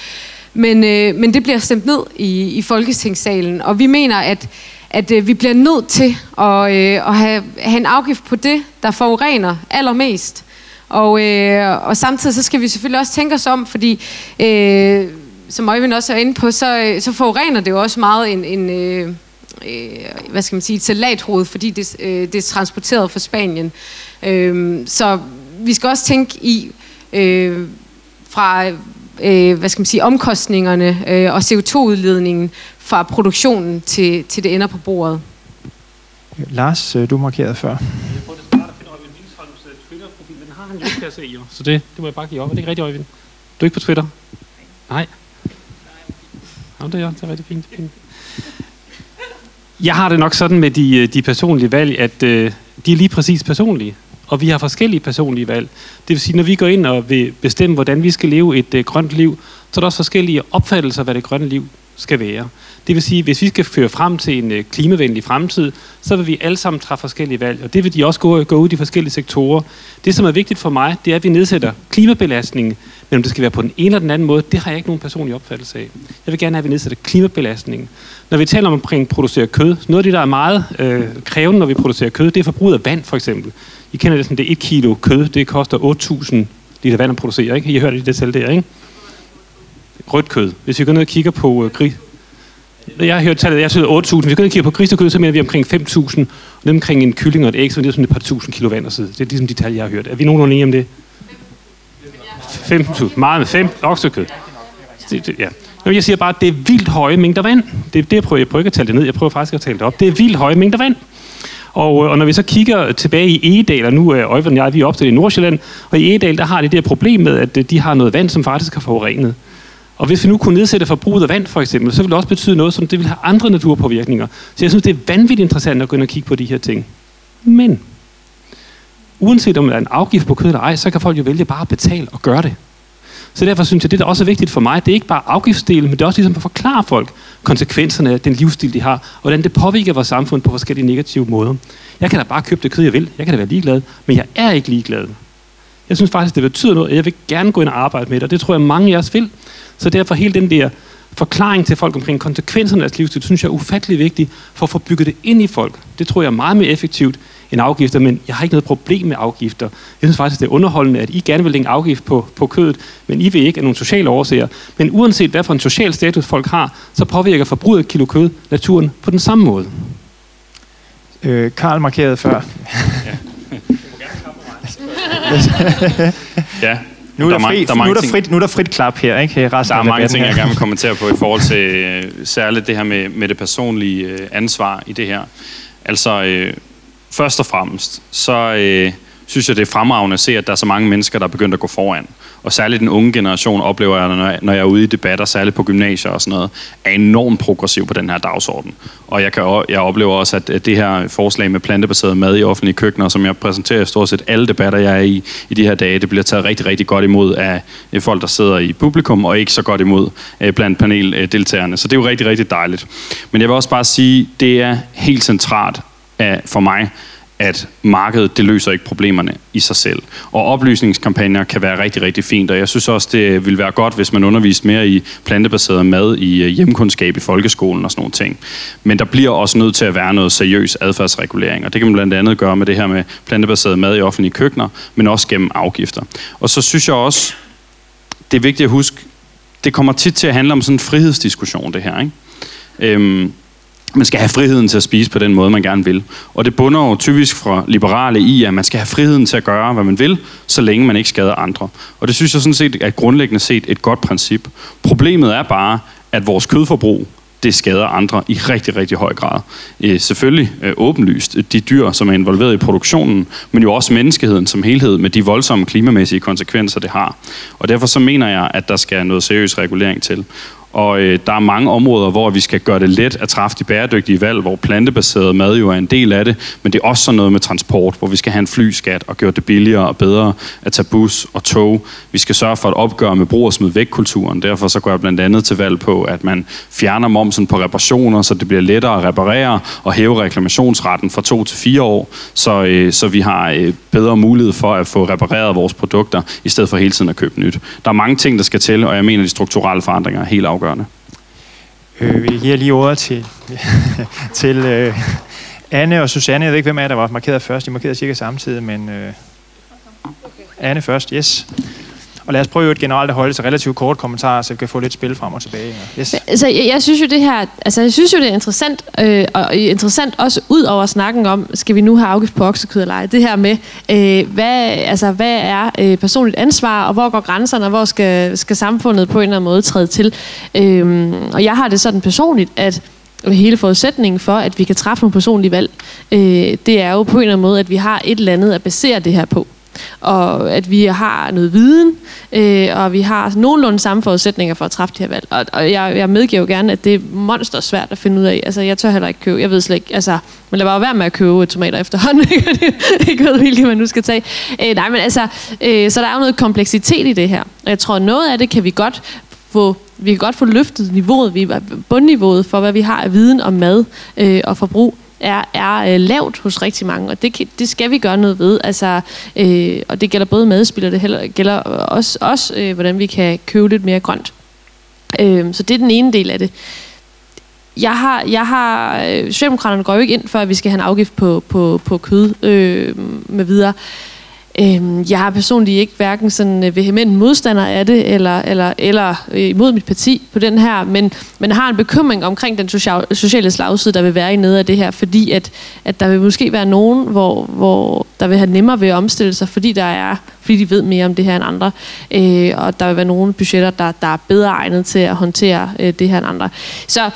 Men, øh, men det bliver stemt ned i, i Folketingssalen, og vi mener, at, at øh, vi bliver nødt til at, øh, at have, have en afgift på det, der forurener allermest. Og, øh, og samtidig så skal vi selvfølgelig også tænke os om, fordi øh, som Øjvind også er inde på, så, øh, så forurener det jo også meget en, en øh, øh, hvad skal man sige, et salathoved, fordi det, øh, det er transporteret fra Spanien. Øh, så vi skal også tænke i øh, fra øh, hvad skal man sige, omkostningerne øh, og CO2-udledningen fra produktionen til, til det ender på bordet. Lars, øh, du markerede før. Øh, Twitter-profil, men den har han jo ikke, kan se, jo. Så det, det må jeg bare give op. Er det ikke rigtigt, Øjvind? Du er ikke på Twitter? Nej. Ja, det er, det er rigtig fint. fint. Jeg har det nok sådan med de, øh, de personlige valg, at øh, de er lige præcis personlige. Og vi har forskellige personlige valg. Det vil sige, når vi går ind og vil bestemme, hvordan vi skal leve et øh, grønt liv, så er der også forskellige opfattelser af, hvad det grønne liv skal være. Det vil sige, hvis vi skal føre frem til en øh, klimavenlig fremtid, så vil vi alle sammen træffe forskellige valg, og det vil de også gå, gå ud i de forskellige sektorer. Det, som er vigtigt for mig, det er, at vi nedsætter klimabelastningen, men om det skal være på den ene eller den anden måde, det har jeg ikke nogen personlig opfattelse af. Jeg vil gerne have, at vi nedsætter klimabelastningen. Når vi taler om at producere kød, noget af det, der er meget øh, krævende, når vi producerer kød, det er forbruget af vand, for eksempel. I kender det sådan, det er et kilo kød, det koster 8.000 liter vand at producere, ikke? I har hørt det, det selv der, ikke? Rødt kød. Hvis vi går ned og kigger på øh, gris, jeg har hørt tallet, jeg synes 8.000. Hvis vi går ned og kigger på grisekød, så mener vi omkring 5.000. Og omkring en kylling og et æg, så er det sådan et par tusind kilo vand og sidde. Det er ligesom de tal, jeg har hørt. Er vi nogenlunde enige om det? 15.000. Meget med 5 oksekød. Det, det, ja. Nå, jeg siger bare, at det er vildt høje mængder vand. Det er det, jeg prøver. Jeg prøver ikke at tale det ned. Jeg prøver faktisk at tale det op. Det er vildt høje mængder vand. Og, øh, og når vi så kigger tilbage i Egedal, og nu er Øjvind og jeg, vi er opstillet i Nordsjælland, og i Egedal, der har de det problem med, at øh, de har noget vand, som faktisk har forurenet. Og hvis vi nu kunne nedsætte forbruget af vand, for eksempel, så ville det også betyde noget, som det vil have andre naturpåvirkninger. Så jeg synes, det er vanvittigt interessant at gå ind og kigge på de her ting. Men, uanset om der er en afgift på kød eller ej, så kan folk jo vælge bare at betale og gøre det. Så derfor synes jeg, det der også er vigtigt for mig, det er ikke bare afgiftsdelen, men det er også ligesom at forklare folk konsekvenserne af den livsstil, de har, og hvordan det påvirker vores samfund på forskellige negative måder. Jeg kan da bare købe det kød, jeg vil. Jeg kan da være ligeglad, men jeg er ikke ligeglad. Jeg synes faktisk, det betyder noget, og jeg vil gerne gå ind og arbejde med det, og det tror jeg, mange af os vil. Så derfor hele den der forklaring til folk omkring konsekvenserne af deres livsstil, synes jeg er ufattelig vigtig for at få bygget det ind i folk. Det tror jeg er meget mere effektivt end afgifter, men jeg har ikke noget problem med afgifter. Jeg synes faktisk, det er underholdende, at I gerne vil lægge afgift på, på kødet, men I vil ikke af nogle sociale årsager. Men uanset hvad for en social status folk har, så påvirker forbruget af kilo kød naturen på den samme måde. Øh, Karl markerede før. Ja, Nu er der, Der er fri, der er nu er der, ting. frit, nu er der frit klap her, ikke? Resten Der er mange ting, jeg her. gerne vil kommentere på i forhold til øh, særligt det her med, med det personlige øh, ansvar i det her. Altså, øh, først og fremmest, så øh, synes jeg, det er fremragende at se, at der er så mange mennesker, der er begyndt at gå foran. Og særligt den unge generation oplever jeg, når jeg, når jeg er ude i debatter, særligt på gymnasier og sådan noget, er enormt progressiv på den her dagsorden. Og jeg, kan, jeg oplever også, at det her forslag med plantebaseret mad i offentlige køkkener, som jeg præsenterer i stort set alle debatter, jeg er i i de her dage, det bliver taget rigtig, rigtig godt imod af folk, der sidder i publikum, og ikke så godt imod øh, blandt paneldeltagerne. Så det er jo rigtig, rigtig dejligt. Men jeg vil også bare sige, det er helt centralt af, for mig, at markedet det løser ikke problemerne i sig selv. Og oplysningskampagner kan være rigtig, rigtig fint, og jeg synes også, det vil være godt, hvis man underviste mere i plantebaseret mad i øh, hjemkundskab i folkeskolen og sådan nogle ting. Men der bliver også nødt til at være noget seriøs adfærdsregulering, og det kan man blandt andet gøre med det her med plantebaseret mad i offentlige køkkener, men også gennem afgifter. Og så synes jeg også, det er vigtigt at huske, det kommer tit til at handle om sådan en frihedsdiskussion, det her, ikke? Øhm, man skal have friheden til at spise på den måde, man gerne vil. Og det bunder jo typisk fra liberale i, at man skal have friheden til at gøre, hvad man vil, så længe man ikke skader andre. Og det synes jeg sådan set er grundlæggende set et godt princip. Problemet er bare, at vores kødforbrug det skader andre i rigtig, rigtig høj grad. Øh, selvfølgelig øh, åbenlyst eh, de dyr, som er involveret i produktionen, men jo også menneskeheden som helhed med de voldsomme klimamæssige konsekvenser, det har. Og derfor så mener jeg, at der skal noget seriøs regulering til. Og øh, der er mange områder, hvor vi skal gøre det let at træffe de bæredygtige valg, hvor plantebaseret mad jo er en del af det, men det er også sådan noget med transport, hvor vi skal have en flyskat og gøre det billigere og bedre at tage bus og tog. Vi skal sørge for at opgøre med brug og smid væk kulturen. Derfor så går jeg blandt andet til valg på, at man fjerner momsen på reparationer, så det bliver lettere at reparere og hæve reklamationsretten fra to til fire år, så, øh, så vi har øh, bedre mulighed for at få repareret vores produkter, i stedet for hele tiden at købe nyt. Der er mange ting, der skal til, og jeg mener, at de strukturelle forandringer er helt afgørende. Øh, vi giver lige ordet til, til øh, Anne og Susanne. Jeg ved ikke, hvem af der var markeret først. De markerede cirka samtidig, men øh, Anne først, yes. Og lad os prøve et generelt at holde sig relativt kort kommentarer, så vi kan få lidt spil frem og tilbage. Yes. Altså, jeg, jeg synes jo det her, altså jeg synes jo det er interessant, øh, og øh, interessant også ud over snakken om, skal vi nu have afgift på oksekød eller ej, det her med, øh, hvad, altså, hvad er øh, personligt ansvar, og hvor går grænserne, og hvor skal, skal samfundet på en eller anden måde træde til. Øh, og jeg har det sådan personligt, at hele forudsætningen for, at vi kan træffe nogle personlige valg, øh, det er jo på en eller anden måde, at vi har et eller andet at basere det her på og at vi har noget viden, øh, og vi har nogenlunde samme forudsætninger for at træffe de her valg. Og, og jeg, jeg medgiver jo gerne, at det er monster svært at finde ud af. Altså, jeg tør heller ikke købe, jeg ved slet ikke, altså, men lad bare være med at købe tomater efterhånden, ikke ved, hvilke man nu skal tage. Øh, nej, men altså, øh, så der er jo noget kompleksitet i det her. Og jeg tror, noget af det kan vi godt få, vi kan godt få løftet niveauet, vi, bundniveauet for, hvad vi har af viden om mad øh, og forbrug er, er øh, lavt hos rigtig mange, og det, det skal vi gøre noget ved. Altså, øh, og det gælder både medspillere, det heller, gælder også, også øh, hvordan vi kan købe lidt mere grønt. Øh, så det er den ene del af det. Jeg har, jeg har øh, Socialdemokraterne går jo ikke ind for, at vi skal have en afgift på, på, på kød øh, med videre. Øhm, jeg har personligt ikke hverken sådan øh, vehement modstander af det, eller, eller, eller øh, imod mit parti på den her, men, men har en bekymring omkring den sociale slagside, der vil være i nede af det her, fordi at, at der vil måske være nogen, hvor, hvor der vil have nemmere ved at omstille sig, fordi, der er, fordi de ved mere om det her end andre, øh, og der vil være nogle budgetter, der, der er bedre egnet til at håndtere øh, det her end andre. Så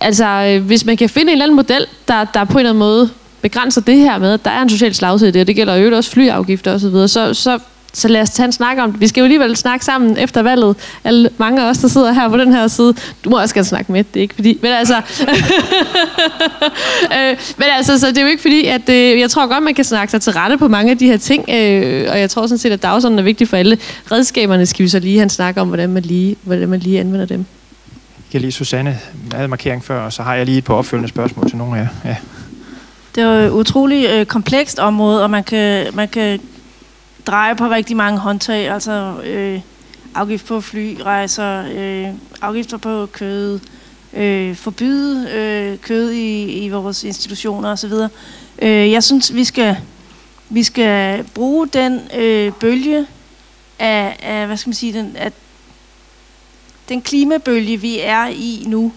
altså, øh, hvis man kan finde en eller anden model, der, der på en eller anden måde begrænser det her med, at der er en social slagside i det, og det gælder jo også flyafgifter osv., så, så, så lad os tage en snak om det. Vi skal jo alligevel snakke sammen efter valget. Alle, mange af os, der sidder her på den her side. Du må også gerne snakke med, det er ikke fordi... Men altså... øh, men altså, så det er jo ikke fordi, at... Øh, jeg tror godt, man kan snakke sig til rette på mange af de her ting. Øh, og jeg tror sådan set, at dagsordenen er vigtig for alle. Redskaberne skal vi så lige have en snak om, hvordan man lige, hvordan man lige anvender dem. Jeg lige Susanne havde markering før, og så har jeg lige et par opfølgende spørgsmål til nogle af jer. Ja. Det er jo et utroligt øh, komplekst område, og man kan, man kan dreje på rigtig mange håndtag, altså øh, afgift på flyrejser, øh, afgifter på kød, øh, forbyde øh, kød i, i vores institutioner osv. Øh, jeg synes, vi skal, vi skal bruge den øh, bølge af, af, hvad skal man sige, den, af den klimabølge, vi er i nu,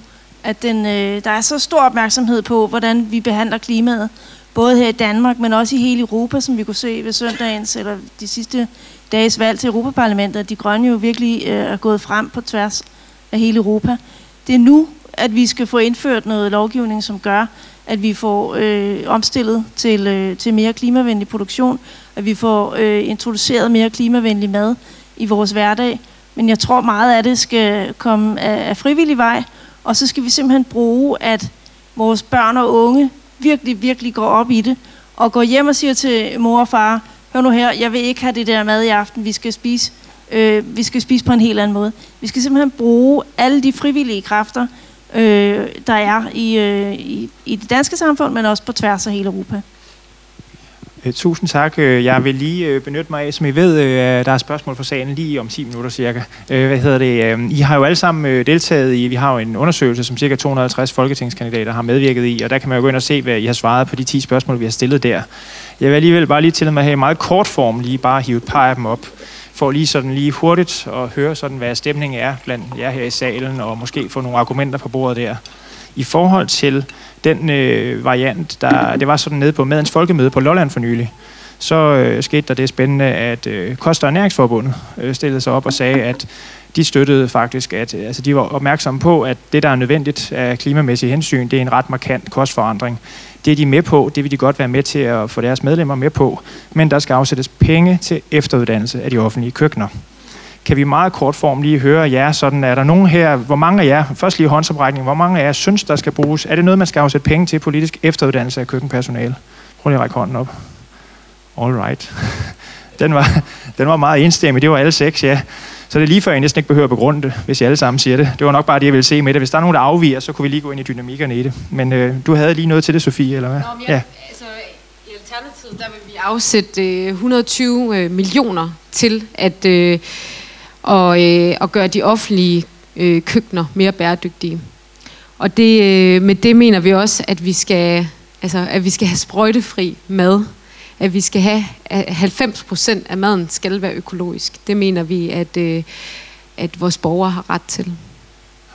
at den, øh, der er så stor opmærksomhed på, hvordan vi behandler klimaet, både her i Danmark, men også i hele Europa, som vi kunne se ved søndagens eller de sidste dages valg til Europaparlamentet, at de grønne jo virkelig øh, er gået frem på tværs af hele Europa. Det er nu, at vi skal få indført noget lovgivning, som gør, at vi får øh, omstillet til, øh, til mere klimavenlig produktion, at vi får øh, introduceret mere klimavenlig mad i vores hverdag. Men jeg tror meget af det skal komme af, af frivillig vej, og så skal vi simpelthen bruge, at vores børn og unge virkelig, virkelig går op i det, og går hjem og siger til mor og far, hør nu her, jeg vil ikke have det der mad i aften, vi skal spise, øh, vi skal spise på en helt anden måde. Vi skal simpelthen bruge alle de frivillige kræfter, øh, der er i, øh, i, i det danske samfund, men også på tværs af hele Europa. Øh, tusind tak. Øh, jeg vil lige øh, benytte mig af, som I ved, der er spørgsmål fra sagen lige om 10 minutter cirka. Hvad hedder det? I har jo alle sammen deltaget i, vi har jo en undersøgelse, som cirka 250 folketingskandidater har medvirket i, og der kan man jo gå ind og se, hvad I har svaret på de 10 spørgsmål, vi har stillet der. Jeg vil alligevel bare lige til mig at have i meget kort form, lige bare hive et par af dem op, for lige sådan lige hurtigt at høre sådan, hvad stemningen er blandt jer her i salen, og måske få nogle argumenter på bordet der. I forhold til den øh, variant, der det var sådan nede på Madens Folkemøde på Lolland for nylig, så øh, skete der det spændende, at øh, Kost- og Ernæringsforbundet øh, stillede sig op og sagde, at de støttede faktisk, at øh, altså, de var opmærksomme på, at det, der er nødvendigt af klimamæssige hensyn, det er en ret markant kostforandring. Det er de med på, det vil de godt være med til at få deres medlemmer med på, men der skal afsættes penge til efteruddannelse af de offentlige køkkener. Kan vi i meget kort form lige høre jer, sådan er der nogen her, hvor mange af jer, først lige håndsoprækning, hvor mange af jer synes, der skal bruges? Er det noget, man skal afsætte penge til politisk efteruddannelse af køkkenpersonale? Prøv lige at række hånden op. All right. Den var, den var meget enstemmig, det var alle seks, ja. Så det er lige før, jeg næsten ikke behøver at begrunde det, hvis jeg alle sammen siger det. Det var nok bare det, jeg ville se med det. Hvis der er nogen, der afviger, så kunne vi lige gå ind i dynamikkerne i det. Men øh, du havde lige noget til det, Sofie, eller hvad? Nå, ja. altså, I Alternativet, der vil vi afsætte øh, 120 øh, millioner til at, øh, og, øh, at gøre de offentlige øh, køkkener mere bæredygtige. Og det, øh, med det mener vi også, at vi skal, altså, at vi skal have sprøjtefri mad at vi skal have at 90 procent af maden skal være økologisk. Det mener vi, at, øh, at vores borgere har ret til.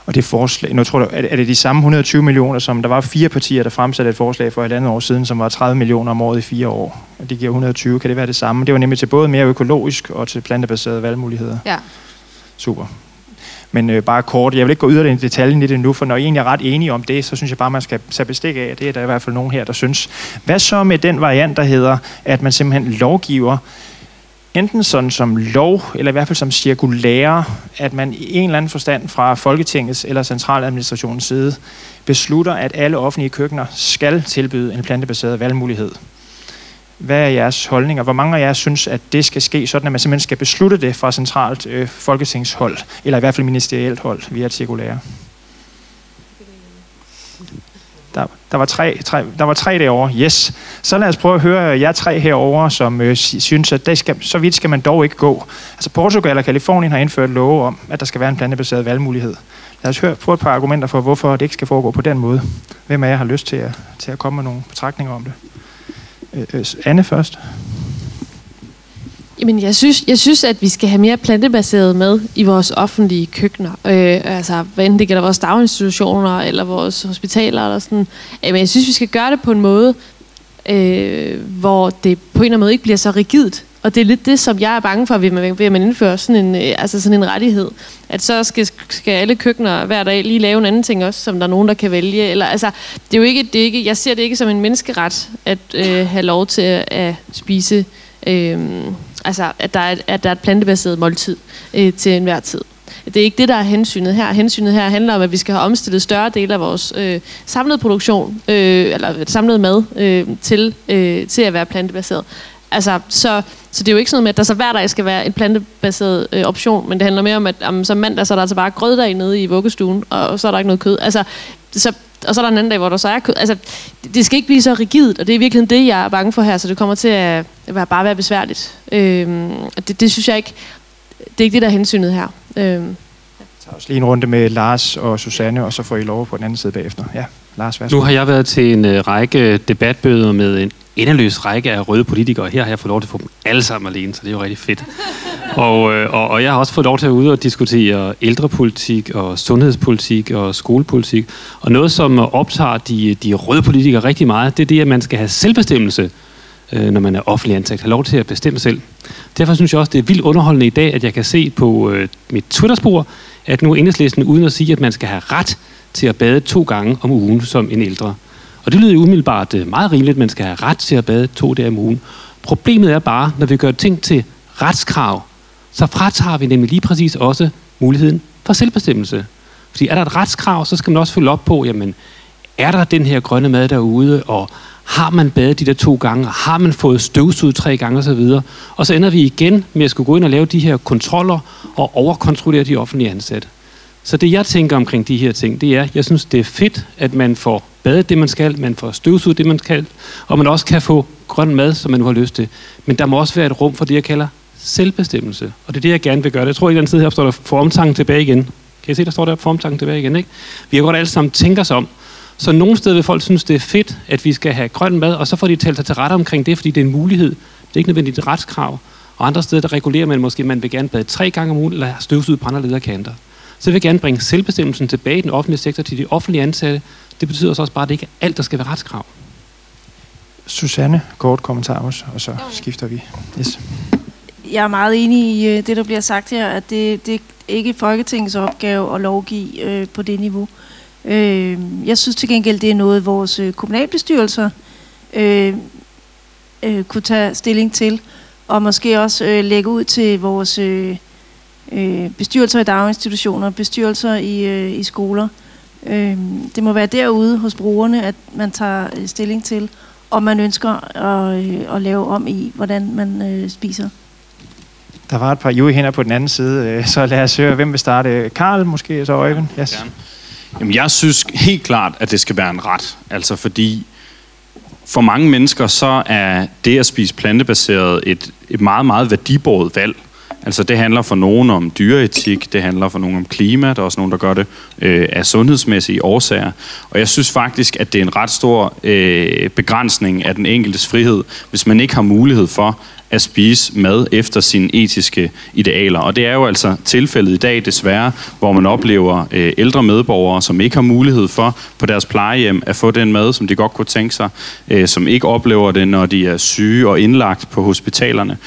Og det forslag, nu tror jeg, er det de samme 120 millioner, som der var fire partier, der fremsatte et forslag for et andet år siden, som var 30 millioner om året i fire år. Og det giver 120, kan det være det samme? Det var nemlig til både mere økologisk og til plantebaserede valgmuligheder. Ja. Super. Men øh, bare kort, jeg vil ikke gå yderligere i detaljen i det nu, for når I egentlig er ret enige om det, så synes jeg bare, man skal tage bestik af, det er der i hvert fald nogen her, der synes. Hvad så med den variant, der hedder, at man simpelthen lovgiver, enten sådan som lov, eller i hvert fald som cirkulære, at man i en eller anden forstand fra Folketingets eller centraladministrationens side beslutter, at alle offentlige køkkener skal tilbyde en plantebaseret valgmulighed. Hvad er jeres holdninger? Hvor mange af jer synes, at det skal ske, sådan at man simpelthen skal beslutte det fra centralt øh, folketingshold, eller i hvert fald ministerielt hold via et cirkulære? Der, der, var tre, tre, der var tre derovre, yes. Så lad os prøve at høre jer tre herovre, som øh, synes, at det skal, så vidt skal man dog ikke gå. Altså Portugal og Kalifornien har indført love om, at der skal være en plantebaseret valgmulighed. Lad os høre, få et par argumenter for, hvorfor det ikke skal foregå på den måde. Hvem af jer har lyst til at, til at komme med nogle betragtninger om det? Øh, øh, Anne først. Jamen, jeg synes, jeg synes, at vi skal have mere plantebaseret med i vores offentlige køkkener. Øh, altså, hvad enten det gælder vores daginstitutioner eller vores hospitaler eller sådan. Men jeg synes, vi skal gøre det på en måde, øh, hvor det på en eller anden måde ikke bliver så rigidt. Og det er lidt det, som jeg er bange for, ved, man, ved at man indfører sådan en, øh, altså sådan en rettighed. At så skal, skal alle køkkener hver dag lige lave en anden ting også, som der er nogen, der kan vælge. Eller, altså, det er jo ikke, det er ikke, jeg ser det ikke som en menneskeret at øh, have lov til at, at spise, øh, altså at der, er, at der er et plantebaseret måltid øh, til enhver tid. Det er ikke det, der er hensynet her. Hensynet her handler om, at vi skal have omstillet større dele af vores øh, samlede produktion, øh, eller samlede mad, øh, til, øh, til at være plantebaseret. Altså, så, så det er jo ikke sådan noget med, at der så hver dag skal være en plantebaseret øh, option, men det handler mere om, at om, som mandag, så er der altså bare grøddag nede i vuggestuen, og, og så er der ikke noget kød. Altså, så, og så er der en anden dag, hvor der så er kød. Altså, det, det skal ikke blive så rigidt, og det er virkelig det, jeg er bange for her, så det kommer til at være, bare være besværligt. Og det, det synes jeg ikke, det er ikke det, der er hensynet her. Øhm. tager os lige en runde med Lars og Susanne, og så får I lov på den anden side bagefter. Ja, Lars, værsgo. Nu har jeg været til en uh, række debatbøder med en endeløs række af røde politikere. Her har jeg fået lov til at få dem alle sammen alene, så det er jo rigtig fedt. Og, øh, og, og jeg har også fået lov til at ud og diskutere ældrepolitik og sundhedspolitik og skolepolitik. Og noget, som optager de, de røde politikere rigtig meget, det er det, at man skal have selvbestemmelse, øh, når man er offentlig ansat. Have lov til at bestemme selv. Derfor synes jeg også, det er vildt underholdende i dag, at jeg kan se på øh, mit Twitter-spor, at nu er enhedslisten uden at sige, at man skal have ret til at bade to gange om ugen som en ældre. Og det lyder jo umiddelbart øh, meget rimeligt, at man skal have ret til at bade to dage om ugen. Problemet er bare, når vi gør ting til retskrav, så fratager vi nemlig lige præcis også muligheden for selvbestemmelse. Fordi er der et retskrav, så skal man også følge op på, jamen, er der den her grønne mad derude, og har man badet de der to gange, og har man fået støvsud tre gange osv. Og så ender vi igen med at skulle gå ind og lave de her kontroller og overkontrollere de offentlige ansatte. Så det jeg tænker omkring de her ting, det er, jeg synes det er fedt, at man får badet det man skal, man får støvsud det man skal, og man også kan få grøn mad, som man nu har lyst til. Men der må også være et rum for det, jeg kalder selvbestemmelse. Og det er det, jeg gerne vil gøre. Jeg tror, at i den side her står der formtanken tilbage igen. Kan I se, der står der formtanken tilbage igen, ikke? Vi har godt alle sammen tænkt os om. Så nogle steder vil folk synes, det er fedt, at vi skal have grøn mad, og så får de talt sig til rette omkring det, fordi det er en mulighed. Det er ikke nødvendigt et retskrav. Og andre steder, der regulerer man måske, at man vil gerne bade tre gange om ugen, eller støvsud på andre lederkanter. Så vil jeg gerne bringe selvbestemmelsen tilbage i den offentlige sektor til de offentlige ansatte. Det betyder så også bare, at det ikke er alt, der skal være retskrav. Susanne, kort kommentar også, og så skifter vi. Yes. Jeg er meget enig i øh, det, der bliver sagt her, at det, det er ikke Folketingets opgave at lovgive øh, på det niveau. Øh, jeg synes til gengæld, det er noget, vores øh, kommunalbestyrelser øh, øh, kunne tage stilling til, og måske også øh, lægge ud til vores øh, øh, bestyrelser i daginstitutioner, bestyrelser i, øh, i skoler. Øh, det må være derude hos brugerne, at man tager øh, stilling til, om man ønsker at, øh, at lave om i, hvordan man øh, spiser. Der var et par juge hænder på den anden side, øh, så lad os høre, hvem vil starte. Karl måske, så Øjvind? Yes. Gerne. Jamen, jeg synes helt klart, at det skal være en ret. Altså fordi for mange mennesker, så er det at spise plantebaseret et, et meget, meget værdibåret valg. Altså det handler for nogen om dyreetik, det handler for nogen om klima, der er også nogen, der gør det øh, af sundhedsmæssige årsager. Og jeg synes faktisk, at det er en ret stor øh, begrænsning af den enkeltes frihed, hvis man ikke har mulighed for at spise mad efter sine etiske idealer. Og det er jo altså tilfældet i dag desværre, hvor man oplever øh, ældre medborgere, som ikke har mulighed for på deres plejehjem at få den mad, som de godt kunne tænke sig, øh, som ikke oplever det, når de er syge og indlagt på hospitalerne.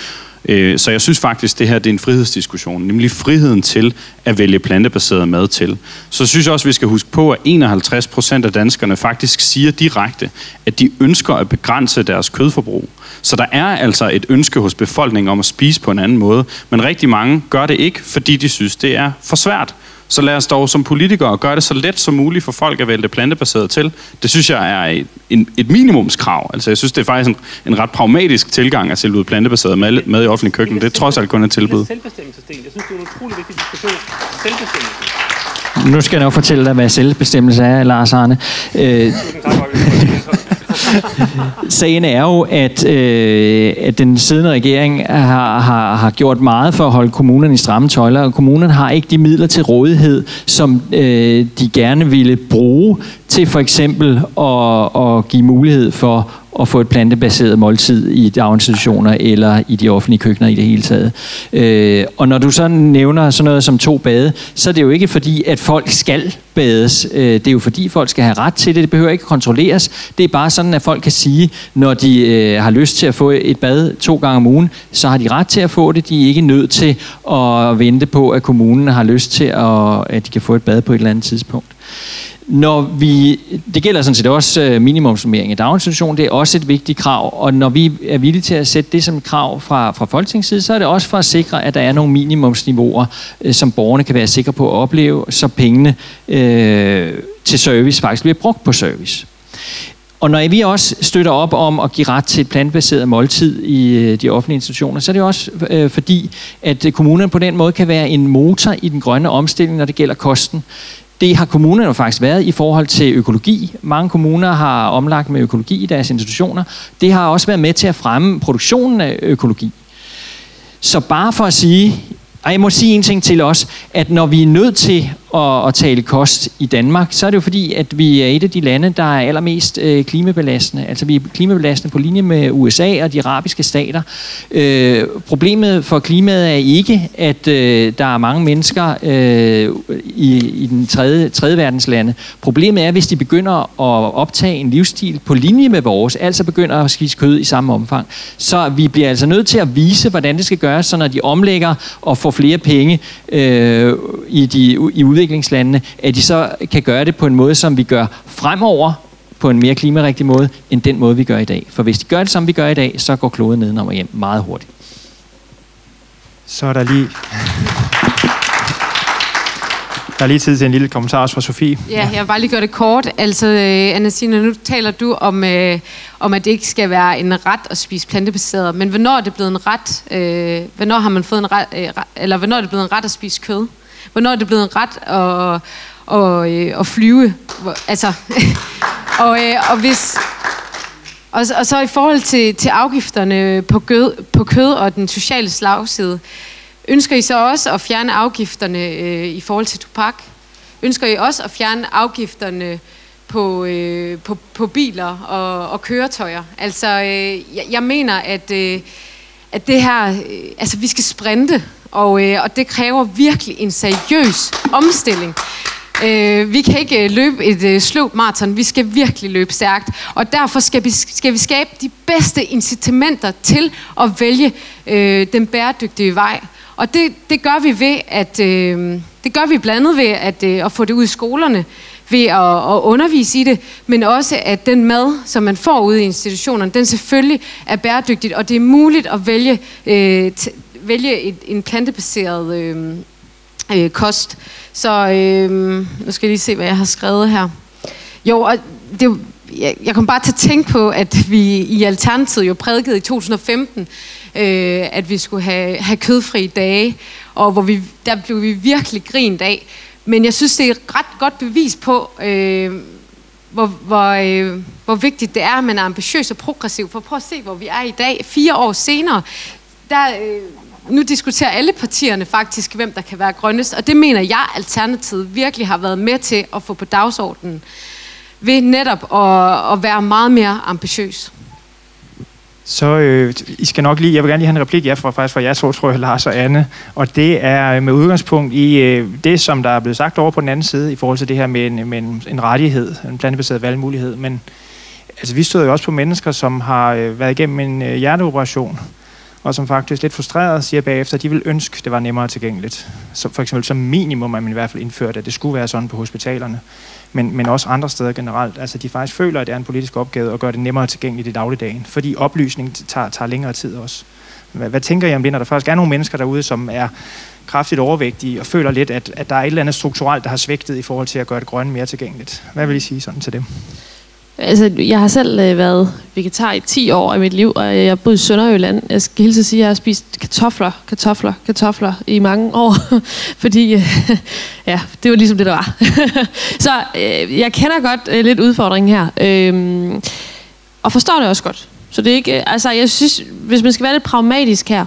Øh, så jeg synes faktisk, det her det er en frihedsdiskussion, nemlig friheden til at vælge plantebaseret mad til. Så synes jeg også, vi skal huske på, at 51 procent af danskerne faktisk siger direkte, at de ønsker at begrænse deres kødforbrug. Så der er altså et ønske hos befolkningen om at spise på en anden måde, men rigtig mange gør det ikke, fordi de synes, det er for svært. Så lad os dog som politikere gøre det så let som muligt for folk at vælge det plantebaseret til. Det synes jeg er et, en, et minimumskrav. Altså jeg synes, det er faktisk en, en ret pragmatisk tilgang at sælge ud plantebaseret mad, mad i offentlig køkken. Det er trods alt kun et tilbud. Selvbestemmelsesdel. Jeg synes, det er en utrolig vigtig diskussion. Selvbestemmelse. Nu skal jeg nok fortælle dig, hvad selvbestemmelse er, Lars Arne. Øh, sagen er jo, at, øh, at den siddende regering har, har, har gjort meget for at holde kommunerne i stramme tøjler, og kommunerne har ikke de midler til rådighed, som øh, de gerne ville bruge til for eksempel at, at give mulighed for at få et plantebaseret måltid i daginstitutioner eller i de offentlige køkkener i det hele taget. Øh, og når du så nævner sådan noget som to bade, så er det jo ikke fordi, at folk skal bades. Øh, det er jo fordi, folk skal have ret til det. Det behøver ikke kontrolleres. Det er bare sådan, at folk kan sige, når de øh, har lyst til at få et bad to gange om ugen, så har de ret til at få det. De er ikke nødt til at vente på, at kommunen har lyst til, at, at de kan få et bad på et eller andet tidspunkt. Når vi, det gælder sådan set også øh, i daginstitution, det er også et vigtigt krav, og når vi er villige til at sætte det som et krav fra, fra Folketingets side, så er det også for at sikre, at der er nogle minimumsniveauer, øh, som borgerne kan være sikre på at opleve, så pengene øh, til service faktisk bliver brugt på service. Og når vi også støtter op om at give ret til et plantebaseret måltid i øh, de offentlige institutioner, så er det også øh, fordi, at kommunerne på den måde kan være en motor i den grønne omstilling, når det gælder kosten. Det har kommunerne jo faktisk været i forhold til økologi. Mange kommuner har omlagt med økologi i deres institutioner. Det har også været med til at fremme produktionen af økologi. Så bare for at sige, og jeg må sige en ting til os, at når vi er nødt til at, at tale kost i Danmark, så er det jo fordi, at vi er et af de lande, der er allermest øh, klimabelastende. Altså vi er klimabelastende på linje med USA og de arabiske stater. Øh, problemet for klimaet er ikke, at øh, der er mange mennesker øh, i, i den tredje, tredje verdens lande. Problemet er, hvis de begynder at optage en livsstil på linje med vores, altså begynder at spise kød i samme omfang. Så vi bliver altså nødt til at vise, hvordan det skal gøres, så når de omlægger og får flere penge øh, i, de, i udviklingslandene, at de så kan gøre det på en måde, som vi gør fremover, på en mere klimarigtig måde, end den måde, vi gør i dag. For hvis de gør det, som vi gør i dag, så går kloden nedenom og hjem meget hurtigt. Så er der lige... Der er lige tid til en lille kommentar også fra Sofie. Ja, jeg vil bare lige gøre det kort. Altså, øh, Anna Sina, nu taler du om, øh, om, at det ikke skal være en ret at spise plantebaseret. Men hvornår er det blevet en ret? Øh, hvornår har man fået en ret, øh, eller hvornår er det blevet en ret at spise kød? Hvornår er det blevet en ret at, og, øh, at flyve? Altså, og, øh, og hvis... Og, og så i forhold til, til afgifterne på gød, på kød og den sociale slagside, Ønsker I så også at fjerne afgifterne øh, i forhold til tobak? Ønsker I også at fjerne afgifterne på, øh, på, på biler og, og køretøjer? Altså, øh, jeg, jeg mener, at, øh, at det her... Øh, altså, vi skal sprinte, og, øh, og det kræver virkelig en seriøs omstilling. Øh, vi kan ikke øh, løbe et øh, sløvt maraton, vi skal virkelig løbe stærkt, og derfor skal vi, skal vi skabe de bedste incitamenter til at vælge øh, den bæredygtige vej. Og det, det gør vi ved at øh, det gør vi blandt andet ved at, øh, at få det ud i skolerne, ved at, at undervise i det, men også at den mad, som man får ude i institutionerne, den selvfølgelig er bæredygtigt, og det er muligt at vælge, øh, vælge et, en plantebaseret øh, øh, kost. Så øh, nu skal jeg lige se, hvad jeg har skrevet her. Jo, og det, jeg, jeg kom bare til at tænke på, at vi i Alternativet jo prædikede i 2015, øh, at vi skulle have, have kødfri dage, og hvor vi, der blev vi virkelig grint af. Men jeg synes, det er et ret godt bevis på, øh, hvor, hvor, øh, hvor vigtigt det er, at man er ambitiøs og progressiv. For prøv at se, hvor vi er i dag, fire år senere. Der, øh, nu diskuterer alle partierne faktisk, hvem der kan være grønnest, og det mener jeg, Alternativet virkelig har været med til at få på dagsordenen ved netop at, at være meget mere ambitiøs. Så øh, I skal nok lige, jeg vil gerne lige have en replik ja, fra, faktisk fra jer to, tror jeg, Lars og Anne. Og det er øh, med udgangspunkt i øh, det, som der er blevet sagt over på den anden side, i forhold til det her med en, med en, en rettighed, en plantebaseret valgmulighed. Men altså, vi støder jo også på mennesker, som har øh, været igennem en øh, hjerteoperation, og som faktisk lidt frustreret siger bagefter, at de vil ønske, det var nemmere tilgængeligt. Så for eksempel som minimum, at man i hvert fald indførte, at det skulle være sådan på hospitalerne men, men også andre steder generelt. Altså de faktisk føler, at det er en politisk opgave at gøre det nemmere tilgængeligt i dagligdagen, fordi oplysning tager, tager længere tid også. Hvad, hvad tænker I om det, når der faktisk er nogle mennesker derude, som er kraftigt overvægtige og føler lidt, at, at der er et eller andet strukturelt, der har svigtet i forhold til at gøre det grønne mere tilgængeligt? Hvad vil I sige sådan til dem? Altså, jeg har selv øh, været vegetar i 10 år af mit liv, og jeg boede i Sønderjylland. Jeg skal hilse at sige, at jeg har spist kartofler, kartofler, kartofler i mange år, fordi øh, ja, det var ligesom det, der var. så øh, jeg kender godt øh, lidt udfordringen her, øh, og forstår det også godt. Så det er ikke, øh, altså jeg synes, hvis man skal være lidt pragmatisk her,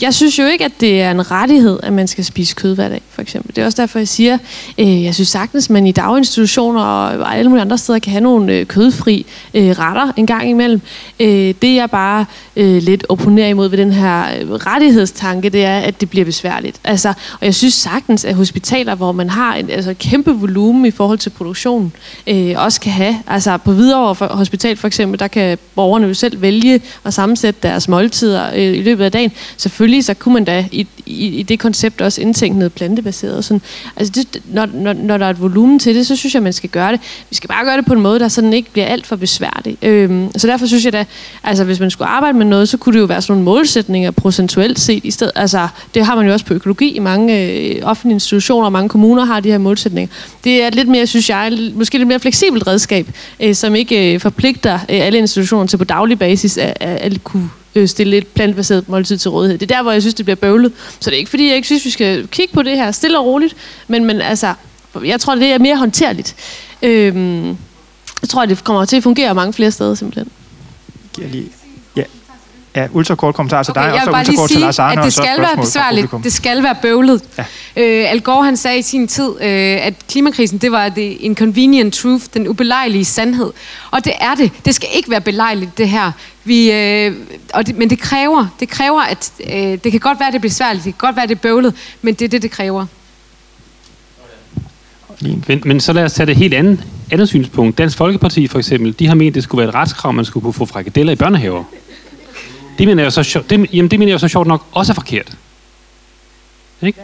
jeg synes jo ikke, at det er en rettighed, at man skal spise kød hver dag, for eksempel. Det er også derfor, jeg siger, øh, jeg synes sagtens, man i daginstitutioner og alle mulige andre steder kan have nogle øh, kødfri øh, retter en gang imellem. Øh, det jeg bare øh, lidt opponerer imod ved den her øh, rettighedstanke, det er, at det bliver besværligt. Altså, og jeg synes sagtens, at hospitaler, hvor man har en altså, kæmpe volumen i forhold til produktionen, øh, også kan have, altså på Hvidovre Hospital for eksempel, der kan borgerne jo selv vælge at sammensætte deres måltider øh, i løbet af dagen. Selvfølgelig selvfølgelig så kunne man da i, i, i det koncept også indtænke noget plantebaseret. Og sådan. Altså det, når, når, når der er et volumen til det, så synes jeg, man skal gøre det. Vi skal bare gøre det på en måde, der sådan ikke bliver alt for besværligt. Øhm, så derfor synes jeg da, altså hvis man skulle arbejde med noget, så kunne det jo være sådan nogle målsætninger procentuelt set i stedet. Altså det har man jo også på økologi i mange øh, offentlige institutioner, og mange kommuner har de her målsætninger. Det er lidt mere, synes jeg, måske lidt mere fleksibelt redskab, øh, som ikke øh, forpligter øh, alle institutioner til på daglig basis at, at, at kunne øh, stille et plantebaseret måltid til rådighed. Det er der, hvor jeg synes, det bliver bøvlet. Så det er ikke, fordi jeg ikke synes, vi skal kigge på det her stille og roligt, men, men altså, jeg tror, det er mere håndterligt. Øhm, jeg tror, det kommer til at fungere mange flere steder, simpelthen. Jeg lige Ja, ultrakort kommentar til okay, dig, og så ultrakort til Lars Arne, at det skal være besværligt, det skal være bøvlet. Ja. Øh, Al Gore han sagde i sin tid, øh, at klimakrisen det var the inconvenient truth, den ubelejlige sandhed. Og det er det. Det skal ikke være belejligt, det her. Vi, øh, og det, men det kræver, det kræver, at øh, det kan godt være, det er besværligt, det kan godt være, det er bøvlet, men det er det, det kræver. Men, men så lad os tage det helt andet, andet synspunkt. Dansk Folkeparti for eksempel, de har ment, at det skulle være et retskrav, man skulle kunne få frikadeller i børnehaver. Det mener jeg så, det, jamen det mener jeg så sjovt nok også er forkert. Ikke?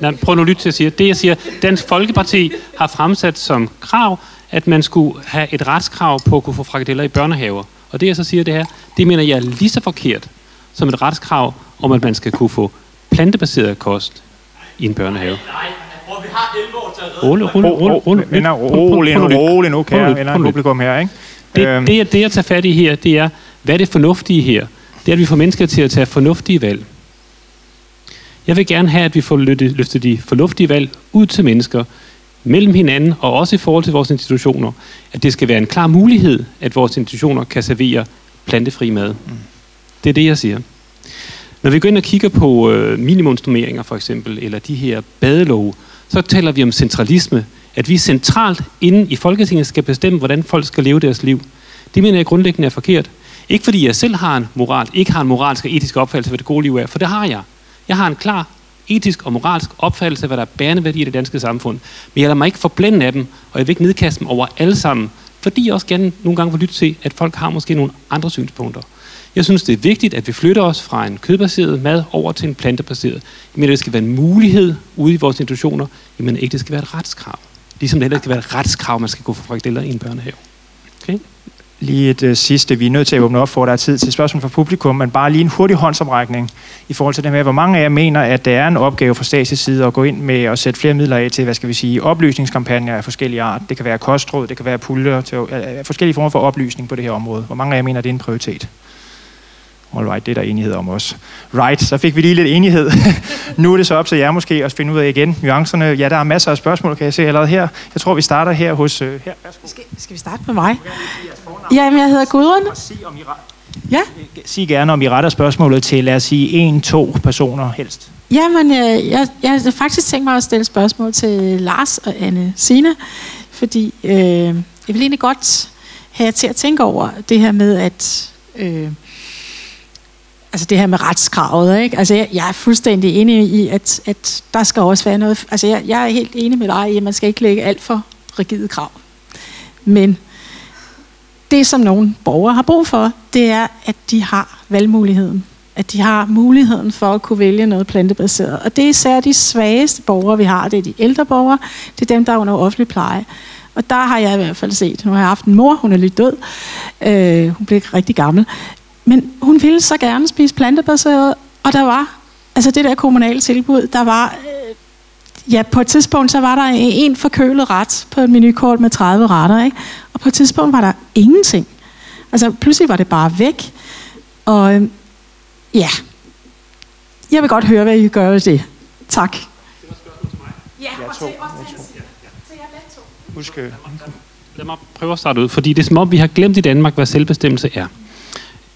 Nej, prøv nu at lytte til at sige. Det jeg siger, Dansk Folkeparti har fremsat som krav, at man skulle have et retskrav på at kunne få frikadeller i børnehaver. Og det jeg så siger det her, det mener jeg er lige så forkert som et retskrav om, at man skal kunne få plantebaseret kost i en børnehave. Nej, nej. Vi har 11 år til at redde... Rolig, rolig, rolig, rolig. Rolig, rolig nu, kære venner, publikum her, ikke? Det, øhm. det, det, jeg tager fat i her, det er, hvad er det fornuftige her? Det er, at vi får mennesker til at tage fornuftige valg. Jeg vil gerne have, at vi får løftet de fornuftige valg ud til mennesker, mellem hinanden og også i forhold til vores institutioner, at det skal være en klar mulighed, at vores institutioner kan servere plantefri mad. Mm. Det er det, jeg siger. Når vi går ind og kigger på øh, minimumsnormeringer for eksempel, eller de her badelove, så taler vi om centralisme, at vi centralt inde i Folketinget skal bestemme, hvordan folk skal leve deres liv. Det mener jeg grundlæggende er forkert. Ikke fordi jeg selv har en moral, ikke har en moralsk og etisk opfattelse af, hvad det gode liv er, for det har jeg. Jeg har en klar etisk og moralsk opfattelse af, hvad der er bærende værdi i det danske samfund. Men jeg lader mig ikke forblænde af dem, og jeg vil ikke nedkaste dem over alle sammen, fordi jeg også gerne nogle gange vil lytte til, at folk har måske nogle andre synspunkter. Jeg synes, det er vigtigt, at vi flytter os fra en kødbaseret mad over til en plantebaseret. Jeg mener, det skal være en mulighed ude i vores institutioner. Jeg mener ikke, det skal være et retskrav. Ligesom det heller skal være et retskrav, man skal gå for frikadeller i en børnehave. Okay? Lige et uh, sidste, vi er nødt til at åbne op for, der er tid til spørgsmål fra publikum, men bare lige en hurtig håndsomrækning i forhold til det med, hvor mange af jer mener, at det er en opgave fra statslig side at gå ind med at sætte flere midler af til, hvad skal vi sige, oplysningskampagner af forskellige art. Det kan være kostråd, det kan være puljer til uh, forskellige former for oplysning på det her område. Hvor mange af jer mener, at det er en prioritet? Alright, det er der enighed om også. Right, så fik vi lige lidt enighed. nu er det så op til jer måske at finde ud af igen nuancerne. Ja, der er masser af spørgsmål, kan jeg se allerede her. Jeg tror, vi starter her hos... Uh, her. Værsgo. Skal, skal vi starte med mig? Jamen, jeg hedder Gudrun. Ja. sig gerne, om I retter spørgsmålet til, lad os sige, en, to personer helst. Jamen, jeg, jeg, jeg har faktisk tænkt mig at stille spørgsmål til Lars og Anne Sina, fordi øh, jeg vil egentlig godt have jer til at tænke over det her med, at... Øh, altså det her med retskravet, ikke? Altså jeg, jeg er fuldstændig enig i, at, at der skal også være noget... Altså jeg, jeg er helt enig med dig i, at man skal ikke lægge alt for rigide krav. Men det, som nogle borgere har brug for, det er, at de har valgmuligheden. At de har muligheden for at kunne vælge noget plantebaseret. Og det er især de svageste borgere, vi har. Det er de ældre borgere. Det er dem, der er under offentlig pleje. Og der har jeg i hvert fald set. Nu har jeg haft en mor, hun er lige død. Øh, hun blev rigtig gammel. Men hun ville så gerne spise plantebaseret, og der var, altså det der kommunale tilbud, der var, øh, ja, på et tidspunkt, så var der en forkølet ret på et menukort med 30 retter, ikke? Og på et tidspunkt var der ingenting. Altså pludselig var det bare væk. Og øh, ja, jeg vil godt høre, hvad I gøre ved det. Tak. Ja, to. Husk, øh, Lad mig prøve at starte ud, fordi det er som om, vi har glemt i Danmark, hvad selvbestemmelse er.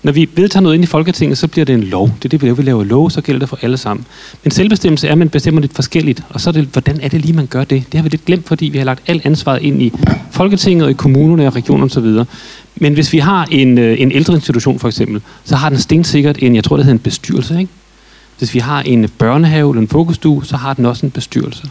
Når vi vedtager noget ind i Folketinget, så bliver det en lov. Det er det, vi laver. Vi laver lov, så gælder det for alle sammen. Men selvbestemmelse er, at man bestemmer lidt forskelligt. Og så er det, hvordan er det lige, man gør det? Det har vi lidt glemt, fordi vi har lagt alt ansvaret ind i Folketinget og i kommunerne og regionerne osv. Men hvis vi har en, øh, en ældreinstitution for eksempel, så har den stensikkert en, jeg tror det hedder en bestyrelse, ikke? Hvis vi har en børnehave eller en fokusstue, så har den også en bestyrelse.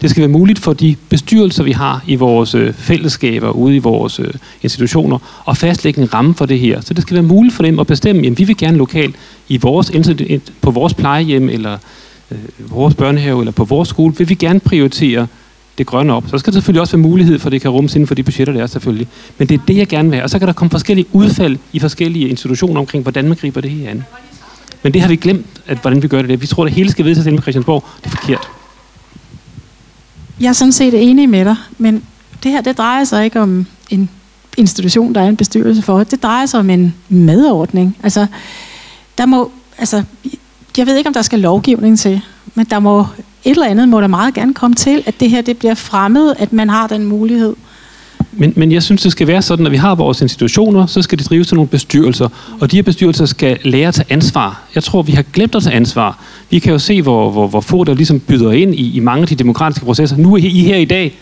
Det skal være muligt for de bestyrelser, vi har i vores øh, fællesskaber, ude i vores øh, institutioner, at fastlægge en ramme for det her. Så det skal være muligt for dem at bestemme, at vi vil gerne lokalt i vores, på vores plejehjem, eller øh, vores børnehave, eller på vores skole, vil vi gerne prioritere det grønne op. Så skal der selvfølgelig også være mulighed for, at det kan rummes inden for de budgetter, der er selvfølgelig. Men det er det, jeg gerne vil have. Og så kan der komme forskellige udfald i forskellige institutioner omkring, hvordan man griber det her an. Men det har vi glemt, at, hvordan vi gør det. Vi tror, at det hele skal vedtages inde på Christiansborg. Det er forkert. Jeg er sådan set enig med dig, men det her, det drejer sig ikke om en institution, der er en bestyrelse for. Det drejer sig om en medordning. Altså, der må, altså, jeg ved ikke, om der skal lovgivning til, men der må et eller andet må der meget gerne komme til, at det her det bliver fremmet, at man har den mulighed. Men, men jeg synes, det skal være sådan, at vi har vores institutioner, så skal de drives til nogle bestyrelser. Og de her bestyrelser skal lære at tage ansvar. Jeg tror, vi har glemt at tage ansvar. Vi kan jo se, hvor, hvor, hvor få der ligesom byder ind i, i mange af de demokratiske processer. Nu er I her i dag.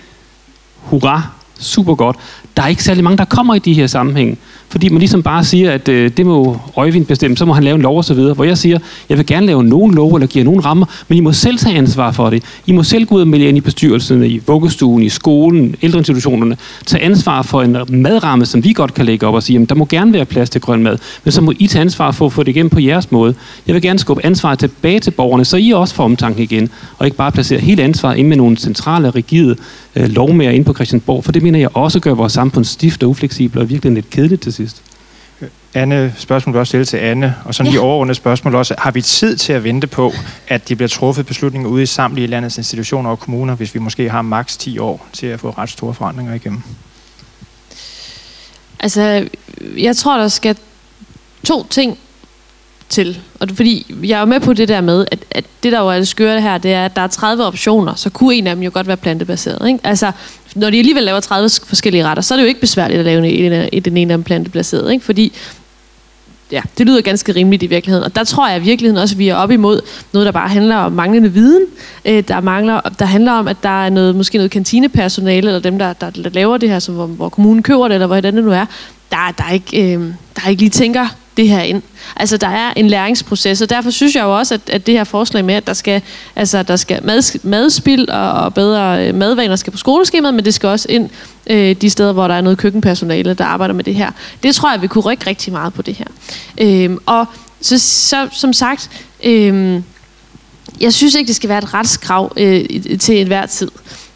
Hurra! Super godt. Der er ikke særlig mange, der kommer i de her sammenhænge. Fordi man ligesom bare siger, at øh, det må Øjvind bestemme, så må han lave en lov og så videre. Hvor jeg siger, jeg vil gerne lave nogen lov eller give nogen rammer, men I må selv tage ansvar for det. I må selv gå ud og melde ind i bestyrelserne, i vuggestuen, i skolen, ældreinstitutionerne. Tage ansvar for en madramme, som vi godt kan lægge op og sige, at der må gerne være plads til grøn mad. Men så må I tage ansvar for at få det igennem på jeres måde. Jeg vil gerne skubbe ansvaret tilbage til borgerne, så I også får omtanken igen. Og ikke bare placere hele ansvaret ind med nogle centrale, rigide øh, lovmærer ind på Christiansborg. For det mener jeg også gør vores samfund stift og ufleksibelt og virkelig lidt kedeligt til sidst. Anne, spørgsmål vil også stille til Anne, og sådan lige overordnet spørgsmål også. Har vi tid til at vente på, at de bliver truffet beslutninger ude i samtlige landets institutioner og kommuner, hvis vi måske har maks 10 år til at få ret store forandringer igennem? Altså, jeg tror, der skal to ting til. Og det, fordi jeg er jo med på det der med, at, at det der jo er det skøre her, det er, at der er 30 optioner, så kunne en af dem jo godt være plantebaseret. Ikke? Altså, når de alligevel laver 30 forskellige retter, så er det jo ikke besværligt at lave en, en, en, den ene af dem plantebaseret. Ikke? Fordi ja, det lyder ganske rimeligt i virkeligheden. Og der tror jeg i virkeligheden også, at vi er op imod noget, der bare handler om manglende viden. Øh, der, mangler, der handler om, at der er noget, måske noget kantinepersonale, eller dem, der, der, der laver det her, som, hvor, hvor kommunen køber det, eller hvordan det nu er. Der, der, er ikke, øh, der er ikke lige tænker det her ind. Altså, der er en læringsproces, og derfor synes jeg jo også, at, at det her forslag med, at der skal, altså, der skal mad, madspild og, og bedre øh, madvaner skal på skoleskemaet, men det skal også ind øh, de steder, hvor der er noget køkkenpersonale, der arbejder med det her. Det tror jeg, vi kunne rykke rigtig meget på det her. Øh, og så, så, som sagt, øh, jeg synes ikke, det skal være et retskrav øh, til enhver tid.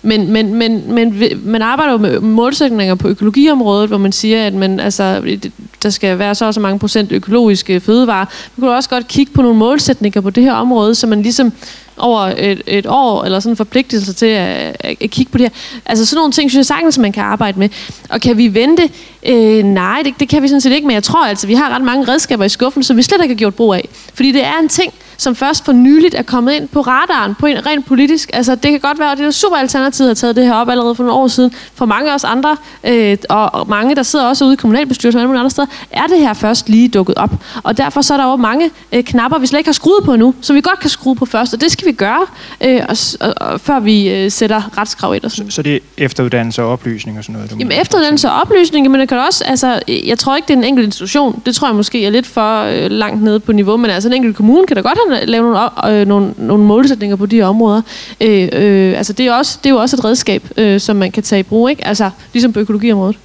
Men, men, men, men man arbejder jo med målsætninger på økologiområdet, hvor man siger, at man, altså, der skal være så og så mange procent økologiske fødevarer. Man kunne også godt kigge på nogle målsætninger på det her område, så man ligesom over et, et år, eller sådan en forpligtelse til at, at, at kigge på det her. Altså sådan nogle ting, synes jeg sagtens, man kan arbejde med. Og kan vi vente? Øh, nej, det, det kan vi sådan set ikke, men jeg tror altså, vi har ret mange redskaber i skuffen, som vi slet ikke har gjort brug af. Fordi det er en ting, som først for nyligt er kommet ind på radaren, på en rent politisk. Altså, det kan godt være, at det er super alternativ har taget det her op allerede for nogle år siden. For mange af os andre, øh, og mange, der sidder også ude i kommunalbestyrelsen og alle andre steder, er det her først lige dukket op. Og derfor så er der jo mange øh, knapper, vi slet ikke har skruet på nu, som vi godt kan skrue på først, og det skal vi gøre, øh, og, og, og, før vi øh, sætter retskrav ind. Og sådan. Så, så det er efteruddannelse og oplysning og sådan noget? Du Jamen efteruddannelse og oplysning, men det kan også, altså, jeg tror ikke, det er en enkelt institution. Det tror jeg måske er lidt for øh, langt nede på niveau, men altså en enkelt kommune kan da godt kommunerne lave nogle, øh, nogle, nogle målsætninger på de her områder. Øh, øh, altså det er, også, det er jo også et redskab, øh, som man kan tage i brug, ikke? Altså ligesom på økologiområdet.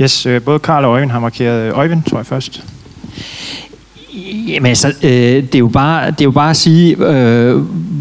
Yes, øh, både Karl og Øjvind har markeret øh, Øjvind, tror jeg først. Jamen altså, øh, det, er jo bare, det er jo bare at sige, øh,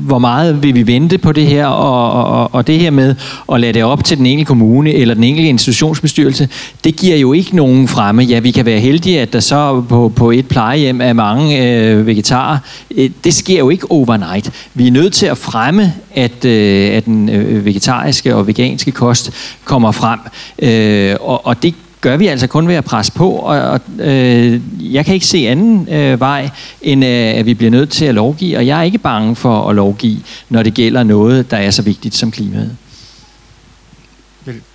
hvor meget vil vi vente på det her, og, og, og det her med at lade det op til den enkelte kommune eller den enkelte institutionsbestyrelse, det giver jo ikke nogen fremme. Ja, vi kan være heldige, at der så på, på et plejehjem er mange øh, vegetarer. Øh, det sker jo ikke overnight. Vi er nødt til at fremme, at, øh, at den øh, vegetariske og veganske kost kommer frem. Øh, og, og det gør vi altså kun ved at presse på, og, og øh, jeg kan ikke se anden øh, vej, end øh, at vi bliver nødt til at lovgive, og jeg er ikke bange for at lovgive, når det gælder noget, der er så vigtigt som klimaet.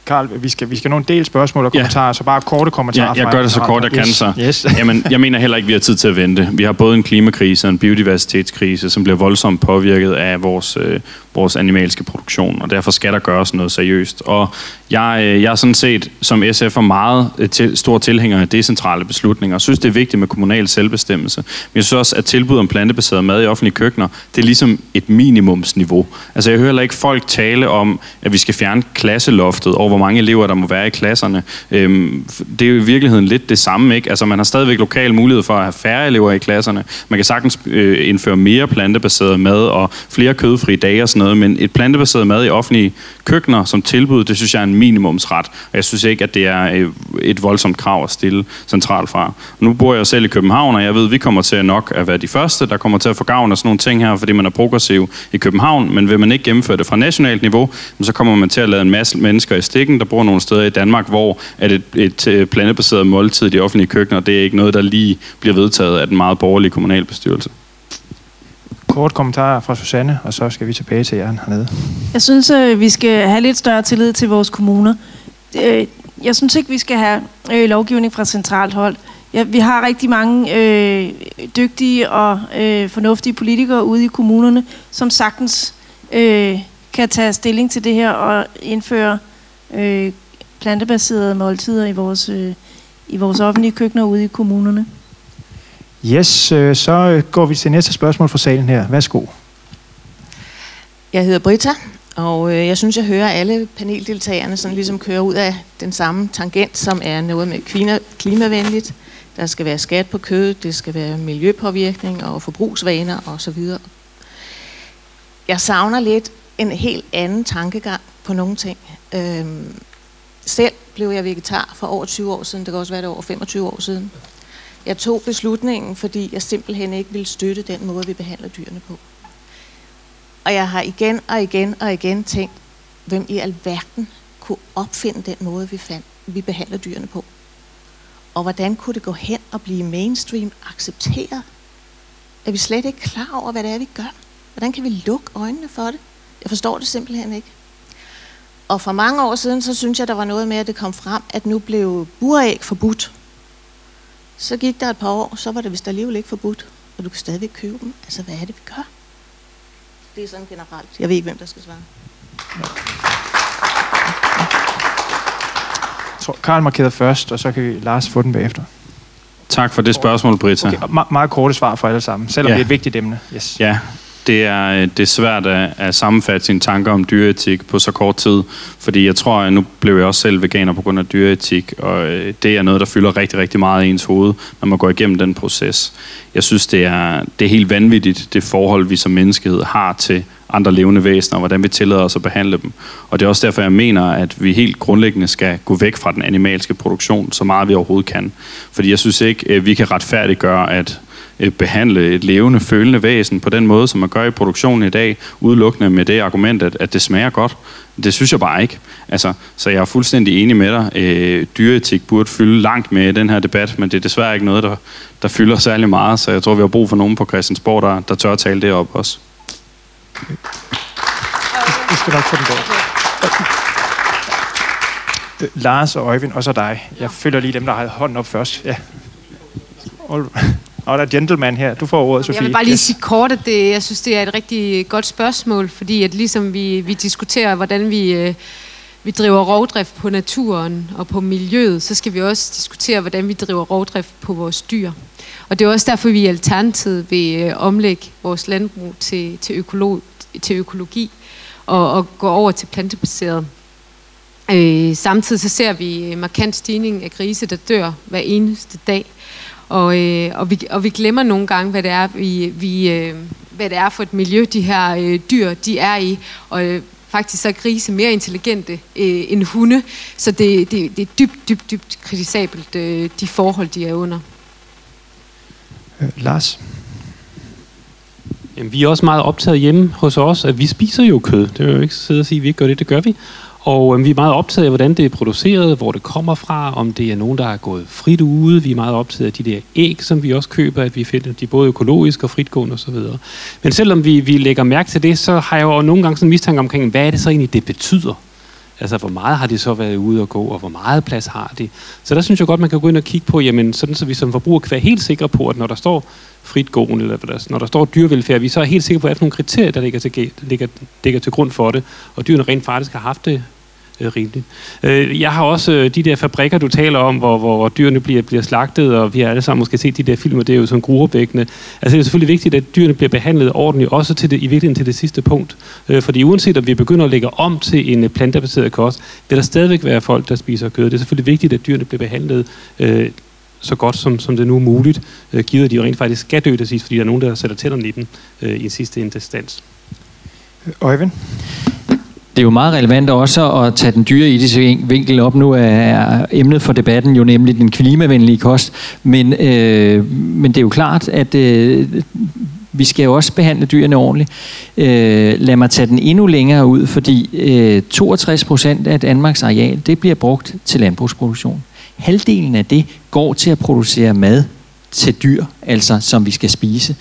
Karl, vi skal, vi skal nå en del spørgsmål og kommentarer, ja. så bare korte kommentarer. Ja, jeg gør det så kort, jeg kan så. Yes. Jamen, jeg mener heller ikke, vi har tid til at vente. Vi har både en klimakrise og en biodiversitetskrise, som bliver voldsomt påvirket af vores, øh, vores animalske produktion, og derfor skal der gøres noget seriøst. Og jeg, øh, jeg er sådan set som SF er meget øh, til, stor tilhænger af decentrale beslutninger, og synes, det er vigtigt med kommunal selvbestemmelse. Men jeg synes også, at tilbud om plantebaseret mad i offentlige køkkener, det er ligesom et minimumsniveau. Altså jeg hører heller ikke folk tale om, at vi skal fjerne klasseloftet over, hvor mange elever der må være i klasserne. Øhm, det er jo i virkeligheden lidt det samme, ikke? Altså man har stadigvæk lokal mulighed for at have færre elever i klasserne. Man kan sagtens øh, indføre mere plantebaseret mad og flere kødfri dage og sådan noget, men et plantebaseret mad i offentlige køkkener som tilbud, det synes jeg er en minimumsret. Og jeg synes ikke, at det er øh, et voldsomt krav at stille centralt fra. Nu bor jeg selv i København, og jeg ved, at vi kommer til nok at være de første, der kommer til at få gavn af sådan nogle ting her, fordi man er progressiv i København, men vil man ikke gennemføre det fra nationalt niveau, så kommer man til at lade en masse mennesker i stikken, der bor nogle steder i Danmark, hvor at et, et, et plantebaseret måltid i de offentlige køkkener, det er ikke noget, der lige bliver vedtaget af den meget borgerlige kommunalbestyrelse kort kommentar fra Susanne, og så skal vi tilbage til jer hernede. Jeg synes, at øh, vi skal have lidt større tillid til vores kommuner. Øh, jeg synes ikke, vi skal have øh, lovgivning fra centralt hold. Ja, vi har rigtig mange øh, dygtige og øh, fornuftige politikere ude i kommunerne, som sagtens øh, kan tage stilling til det her og indføre øh, plantebaserede måltider i vores, øh, i vores offentlige køkkener ude i kommunerne. Yes, øh, så går vi til næste spørgsmål fra salen her. Værsgo. Jeg hedder Britta, og øh, jeg synes, jeg hører alle paneldeltagerne sådan ligesom køre ud af den samme tangent, som er noget med klima, klimavenligt. Der skal være skat på kød, det skal være miljøpåvirkning og forbrugsvaner osv. Jeg savner lidt en helt anden tankegang på nogle ting. Øhm, selv blev jeg vegetar for over 20 år siden, det kan også være det over 25 år siden. Jeg tog beslutningen, fordi jeg simpelthen ikke ville støtte den måde, vi behandler dyrene på. Og jeg har igen og igen og igen tænkt, hvem i alverden kunne opfinde den måde, vi, fandt, vi behandler dyrene på. Og hvordan kunne det gå hen og blive mainstream accepteret? Er vi slet ikke klar over, hvad det er, vi gør? Hvordan kan vi lukke øjnene for det? Jeg forstår det simpelthen ikke. Og for mange år siden, så synes jeg, der var noget med, at det kom frem, at nu blev buræg forbudt. Så gik der et par år, så var det vist alligevel ikke forbudt, og du kan stadigvæk købe dem. Altså, hvad er det, vi gør? Det er sådan generelt. Jeg ved ikke, hvem der skal svare. Jeg tror, Karl markerede først, og så kan vi Lars få den bagefter. Tak for det spørgsmål, Britta. Okay, me- meget korte svar for alle sammen, selvom ja. det er et vigtigt emne. Yes. Ja, det er, øh, det er svært at, at sammenfatte sine tanker om dyreetik på så kort tid, fordi jeg tror, at nu blev jeg også selv veganer på grund af dyreetik, og øh, det er noget, der fylder rigtig, rigtig meget i ens hoved, når man går igennem den proces. Jeg synes, det er, det er helt vanvittigt, det forhold, vi som menneskehed har til andre levende væsener, og hvordan vi tillader os at behandle dem. Og det er også derfor, jeg mener, at vi helt grundlæggende skal gå væk fra den animalske produktion, så meget vi overhovedet kan. Fordi jeg synes ikke, at vi kan retfærdiggøre, at Øh, behandle et levende, følende væsen på den måde, som man gør i produktionen i dag, udelukkende med det argument, at, at det smager godt. Det synes jeg bare ikke. Altså, så jeg er fuldstændig enig med dig. Øh, dyreetik burde fylde langt med i den her debat, men det er desværre ikke noget, der, der fylder særlig meget, så jeg tror, vi har brug for nogen på Christiansborg, der, der tør at tale det op også. Vi skal nok få den Lars og Øjvind, og så dig. Jeg følger lige dem, der har hånden op først. Ja. Og og der er gentleman her. Du får ordet, Sofie. Jeg vil bare lige sige kort, at det, jeg synes, det er et rigtig godt spørgsmål, fordi at ligesom vi, vi diskuterer, hvordan vi, øh, vi driver rovdrift på naturen og på miljøet, så skal vi også diskutere, hvordan vi driver rovdrift på vores dyr. Og det er også derfor, vi i Alternativet vil øh, omlægge vores landbrug til, til, økolog, til økologi og, og gå over til plantebaseret. Øh, samtidig så ser vi markant stigning af grise, der dør hver eneste dag. Og, øh, og, vi, og vi glemmer nogle gange, hvad det er, vi, vi, øh, hvad det er for et miljø, de her øh, dyr de er i. Og øh, faktisk så er grise mere intelligente øh, end hunde. Så det, det, det er dybt, dybt, dybt kritisabelt, øh, de forhold, de er under. Øh, Lars? Jamen, vi er også meget optaget hjemme hos os, at vi spiser jo kød. Det vil jo ikke sidde og sige, at vi ikke gør det, det gør vi. Og øh, vi er meget optaget af, hvordan det er produceret, hvor det kommer fra, om det er nogen, der er gået frit ude. Vi er meget optaget af de der æg, som vi også køber, at vi finder de er både økologiske og fritgående osv. Men selvom vi, vi lægger mærke til det, så har jeg jo nogle gange sådan en mistanke omkring, hvad er det så egentlig, det betyder? Altså, hvor meget har de så været ude og gå, og hvor meget plads har de? Så der synes jeg godt, man kan gå ind og kigge på, jamen, sådan så vi som forbruger kan være helt sikre på, at når der står fritgående, eller hvad når der står dyrevelfærd, vi så er helt sikre på, at der er nogle kriterier, der ligger til, ligger, ligger til grund for det, og dyrene rent faktisk har haft det øh, rimeligt. Øh, jeg har også øh, de der fabrikker, du taler om, hvor, hvor, dyrene bliver, bliver slagtet, og vi har alle sammen måske set de der film, og det er jo sådan gruopvækkende. Altså det er selvfølgelig vigtigt, at dyrene bliver behandlet ordentligt, også til det, i virkeligheden til det sidste punkt. Øh, fordi uanset om vi begynder at lægge om til en øh, plantebaseret kost, vil der stadigvæk være folk, der spiser kød. Det er selvfølgelig vigtigt, at dyrene bliver behandlet øh, så godt som, som det nu er muligt, øh, givet at de jo rent faktisk skal dø til sidst, fordi der er nogen, der sætter tænderne i dem øh, i en sidste instans. Øjvind? Det er jo meget relevant også at tage den dyre etiske vinkel op. Nu er emnet for debatten jo nemlig den klimavenlige kost. Men, øh, men det er jo klart, at øh, vi skal jo også behandle dyrene ordentligt. Øh, lad mig tage den endnu længere ud, fordi øh, 62 procent af Danmarks areal, det bliver brugt til landbrugsproduktion. Halvdelen af det går til at producere mad til dyr, altså som vi skal spise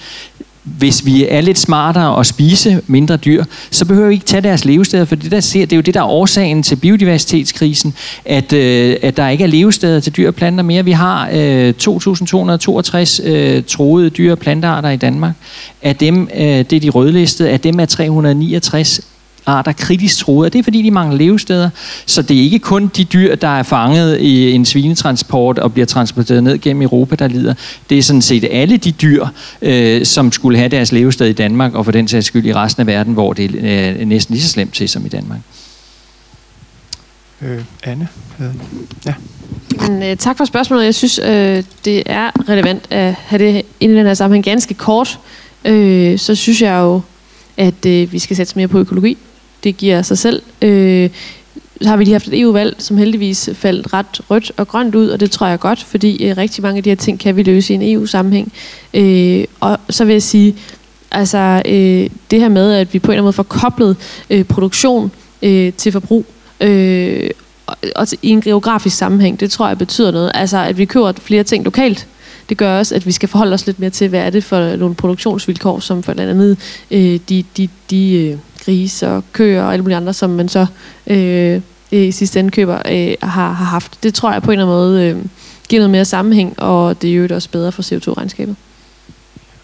hvis vi er lidt smartere og spise mindre dyr, så behøver vi ikke tage deres levesteder, for det, der ser, det er jo det, der er årsagen til biodiversitetskrisen, at, øh, at der ikke er levesteder til dyr og planter mere. Vi har øh, 2.262 øh, troede dyr og plantearter i Danmark. Af dem, øh, det er de rødlistede, af dem er 369 arter kritisk troede, og det er fordi, de mangler levesteder. Så det er ikke kun de dyr, der er fanget i en svinetransport og bliver transporteret ned gennem Europa, der lider. Det er sådan set alle de dyr, øh, som skulle have deres levested i Danmark, og for den sags skyld i resten af verden, hvor det er øh, næsten lige så slemt til som i Danmark. Øh, Anne? Ja. Men, øh, tak for spørgsmålet. Jeg synes, øh, det er relevant at have det ind i den her sammenhæng ganske kort. Øh, så synes jeg jo, at øh, vi skal sætte mere på økologi. Det giver sig selv. Øh, så har vi lige haft et EU-valg, som heldigvis faldt ret rødt og grønt ud, og det tror jeg godt, fordi øh, rigtig mange af de her ting kan vi løse i en EU-sammenhæng. Øh, og så vil jeg sige, altså øh, det her med, at vi på en eller anden måde får koblet øh, produktion øh, til forbrug, øh, og, og til, i en geografisk sammenhæng, det tror jeg betyder noget. Altså, at vi køber flere ting lokalt, det gør også, at vi skal forholde os lidt mere til, hvad er det for nogle produktionsvilkår, som for blandt andet øh, de, de, de øh, grise og køer og alle mulige andre, som man så øh, i sidste ende køber, øh, har, har haft. Det tror jeg på en eller anden måde øh, giver noget mere sammenhæng, og det er jo også bedre for CO2-regnskabet.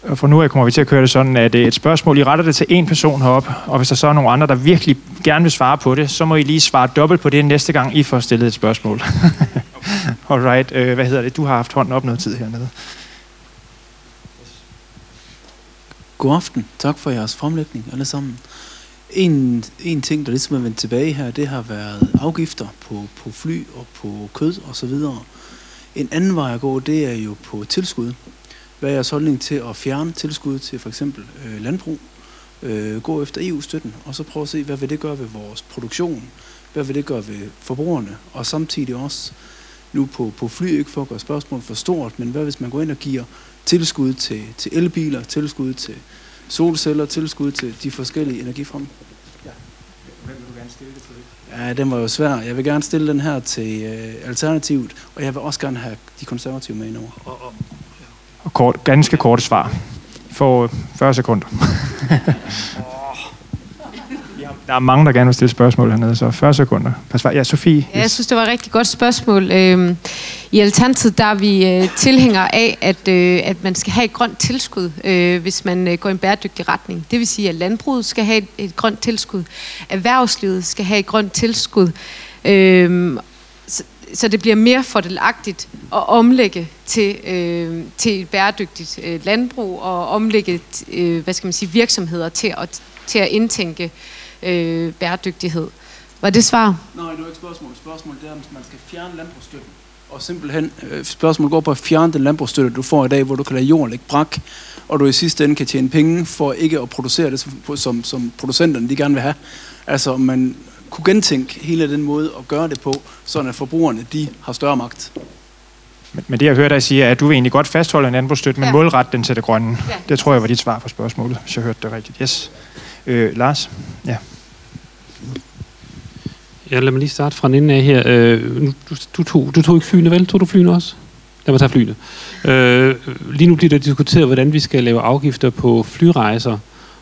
Og for nu af kommer vi til at køre det sådan, at øh, et spørgsmål, I retter det til en person heroppe, og hvis der så er nogle andre, der virkelig gerne vil svare på det, så må I lige svare dobbelt på det næste gang, I får stillet et spørgsmål. Alright, øh, hvad hedder det? Du har haft hånden op noget tid hernede. God aften. Tak for jeres fremlægning, alle sammen. En, en ting, der ligesom er vendt tilbage her, det har været afgifter på, på fly og på kød og så videre. En anden vej at gå, det er jo på tilskud. Hvad er jeres holdning til at fjerne tilskud til for eksempel øh, landbrug? Øh, gå efter EU-støtten, og så prøve at se, hvad vil det gøre ved vores produktion? Hvad vil det gøre ved forbrugerne? Og samtidig også nu på, på fly, ikke for at gøre spørgsmålet for stort, men hvad hvis man går ind og giver tilskud til, til elbiler, tilskud til solceller, tilskud til de forskellige energiformer? Hvem vil du gerne stille det til? Ja, den var jo svær. Jeg vil gerne stille den her til øh, Alternativet, og jeg vil også gerne have de konservative med indover. Og, og, og kort, ganske korte svar. For 40 sekunder. Der er mange, der gerne vil stille spørgsmål hernede, så 40 sekunder. Ja, Sofie. Ja, jeg synes, det var et rigtig godt spørgsmål. Øhm, I Alternativet der er vi øh, tilhængere af, at, øh, at man skal have et grønt tilskud, øh, hvis man går i en bæredygtig retning. Det vil sige, at landbruget skal have et, grønt tilskud. Erhvervslivet skal have et grønt tilskud. Øhm, så, så det bliver mere fordelagtigt at omlægge til, øh, til et bæredygtigt øh, landbrug og omlægge øh, hvad skal man sige, virksomheder til at, til at indtænke øh, bæredygtighed. Var det svar? Nej, det var ikke spørgsmål. Spørgsmålet er, om man skal fjerne landbrugsstøtten. Og simpelthen, øh, spørgsmålet går på at fjerne den landbrugsstøtte, du får i dag, hvor du kan lade jorden ligge brak, og du i sidste ende kan tjene penge for ikke at producere det, som, som, som producenterne de gerne vil have. Altså, om man kunne gentænke hele den måde at gøre det på, sådan at forbrugerne de har større magt. Men, men det jeg hører dig sige, er, at du vil egentlig godt fastholde en landbrugsstøtte, men ja. målret den til det grønne. Ja. Det tror jeg var dit svar på spørgsmålet, hvis jeg hørte det rigtigt. Yes. Øh, Lars? Ja. Ja, lad mig lige starte fra den ende af her. Øh, du, du, tog, du tog ikke flyene, vel? Tog du flyene også? Lad mig tage flyene. Øh, lige nu bliver der diskuteret, hvordan vi skal lave afgifter på flyrejser.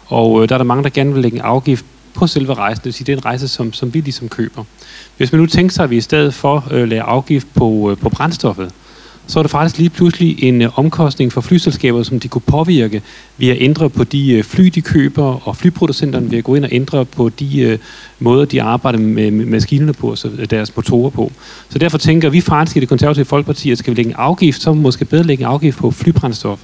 Og øh, der er der mange, der gerne vil lægge en afgift på selve rejsen. Det vil sige, det er en rejse, som, som vi ligesom køber. Hvis man nu tænker sig, at vi i stedet for øh, laver afgift på, øh, på brændstoffet, så var det faktisk lige pludselig en øh, omkostning for flyselskaber, som de kunne påvirke ved at ændre på de øh, fly, de køber, og flyproducenterne ved at gå ind og ændre på de øh, måder, de arbejder med, med maskinerne på, så øh, deres motorer på. Så derfor tænker vi faktisk i det konservative folkeparti, at skal vi lægge en afgift, så måske bedre lægge en afgift på flybrændstof.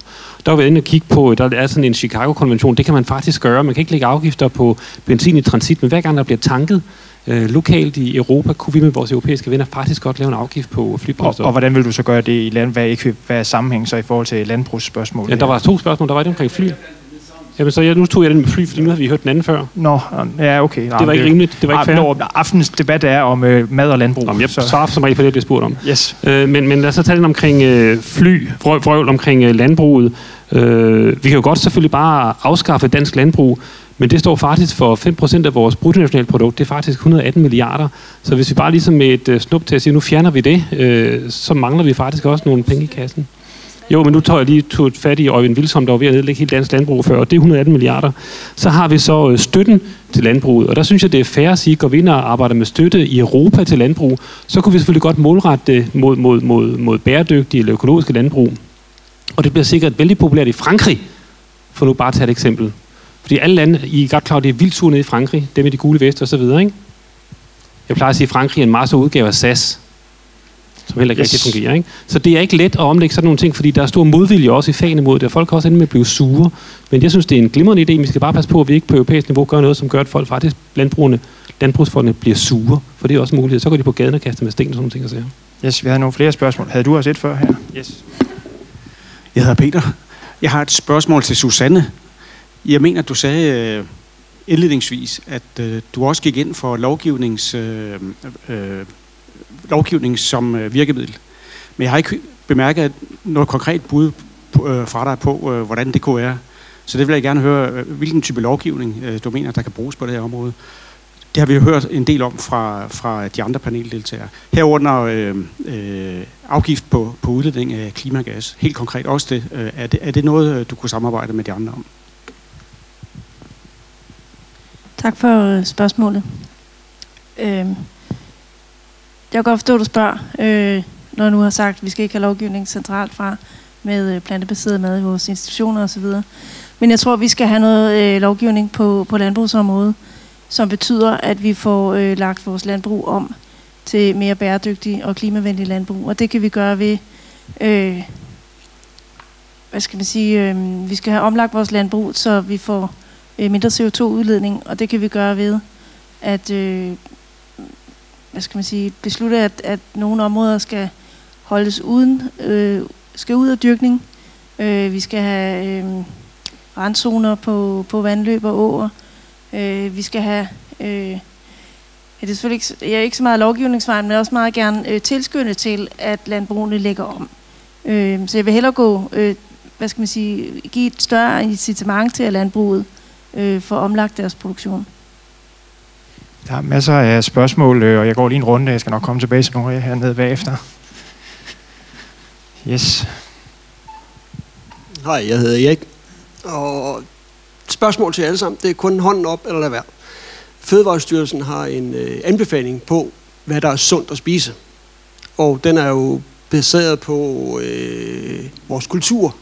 Der var vi inde og kigge på, øh, der er sådan en Chicago-konvention, det kan man faktisk gøre. Man kan ikke lægge afgifter på benzin i transit, men hver gang der bliver tanket, øh, lokalt i Europa, kunne vi med vores europæiske venner faktisk godt lave en afgift på flybrændstof. Og, og hvordan vil du så gøre det i land? Hvad ikke, hvad er sammenhæng så i forhold til landbrugsspørgsmål? Ja, der var to spørgsmål. Der var det omkring fly. Jamen, så jeg, nu tog jeg den med fly, fordi nu har vi hørt den anden før. Nå, ja, okay. Nej, det var ikke rimeligt. Det var ikke fair. Nå, aftens debat er om øh, mad og landbrug. Jamen, jeg så. svarer som regel på det, jeg bliver spurgt om. Yes. Øh, men, men lad os så tage den omkring øh, fly, vrøvl omkring øh, landbruget. Øh, vi kan jo godt selvfølgelig bare afskaffe dansk landbrug, men det står faktisk for 5% af vores bruttonationalprodukt. Det er faktisk 118 milliarder. Så hvis vi bare ligesom med et øh, snup til at sige, nu fjerner vi det, øh, så mangler vi faktisk også nogle penge i kassen. Jo, men nu tager jeg lige tog fat i Øjvind Vilsom, der var ved at nedlægge helt dansk landbrug før, og det er 118 milliarder. Så har vi så øh, støtten til landbruget, og der synes jeg, det er fair at sige, at går vi ind og arbejder med støtte i Europa til landbrug, så kunne vi selvfølgelig godt målrette det mod, mod, mod, mod bæredygtige eller økologiske landbrug. Og det bliver sikkert vældig populært i Frankrig, for nu bare at tage et eksempel. Fordi alle lande, I er godt klar, det er vildt surt nede i Frankrig, det med de gule veste og så videre, ikke? Jeg plejer at sige, at Frankrig er en meget stor udgave af SAS, som heller ikke yes. rigtig fungerer. Ikke? Så det er ikke let at omlægge sådan nogle ting, fordi der er stor modvilje også i fagene mod det, og folk kan også ende med at blive sure. Men jeg synes, det er en glimrende idé. Vi skal bare passe på, at vi ikke på europæisk niveau gør noget, som gør, at folk faktisk, landbrugerne, landbrugsfolkene bliver sure. For det er også muligt. Så går de på gaden og kaster med sten og sådan nogle ting. Og så. Yes, vi har nogle flere spørgsmål. Havde du også et før her? Yes. Jeg hedder Peter. Jeg har et spørgsmål til Susanne. Jeg mener, du sagde øh, indledningsvis, at øh, du også gik ind for lovgivnings, øh, øh, lovgivning som øh, virkemiddel. Men jeg har ikke bemærket noget konkret bud på, øh, fra dig på, øh, hvordan det kunne være. Så det vil jeg gerne høre, øh, hvilken type lovgivning øh, du mener, der kan bruges på det her område. Det har vi jo hørt en del om fra, fra de andre paneldeltagere. Herunder øh, øh, afgift på, på udledning af klimagas. Helt konkret også det. Øh, er det. Er det noget, øh, du kunne samarbejde med de andre om? Tak for spørgsmålet. Øh, jeg kan godt forstå, at du spørger, øh, når du nu har sagt, at vi skal ikke have lovgivning centralt fra med øh, plantebaseret mad i vores institutioner osv. Men jeg tror, at vi skal have noget øh, lovgivning på, på landbrugsområdet, som betyder, at vi får øh, lagt vores landbrug om til mere bæredygtig og klimavenlig landbrug. Og det kan vi gøre ved, øh, hvad skal man sige, øh, vi skal have omlagt vores landbrug, så vi får øh, mindre CO2-udledning, og det kan vi gøre ved at øh, hvad skal man sige, beslutte, at, at nogle områder skal holdes uden, øh, skal ud af dyrkning. Øh, vi skal have øh, randzoner på, på vandløb og åer. Øh, vi skal have, øh, ja, det er selvfølgelig ikke, jeg er ikke så meget lovgivningsvejen, men også meget gerne øh, tilskynde til, at landbrugene lægger om. Øh, så jeg vil hellere gå, øh, hvad skal man sige, give et større incitament til, at landbruget øh, får omlagt deres produktion. Der er masser af spørgsmål, øh, og jeg går lige en runde. Jeg skal nok komme tilbage til nogle af jer hernede bagefter. Yes. Hej, jeg hedder Erik. Og spørgsmål til alle sammen. Det er kun hånden op eller lad være. Fødevarestyrelsen har en øh, anbefaling på, hvad der er sundt at spise. Og den er jo baseret på øh, vores kultur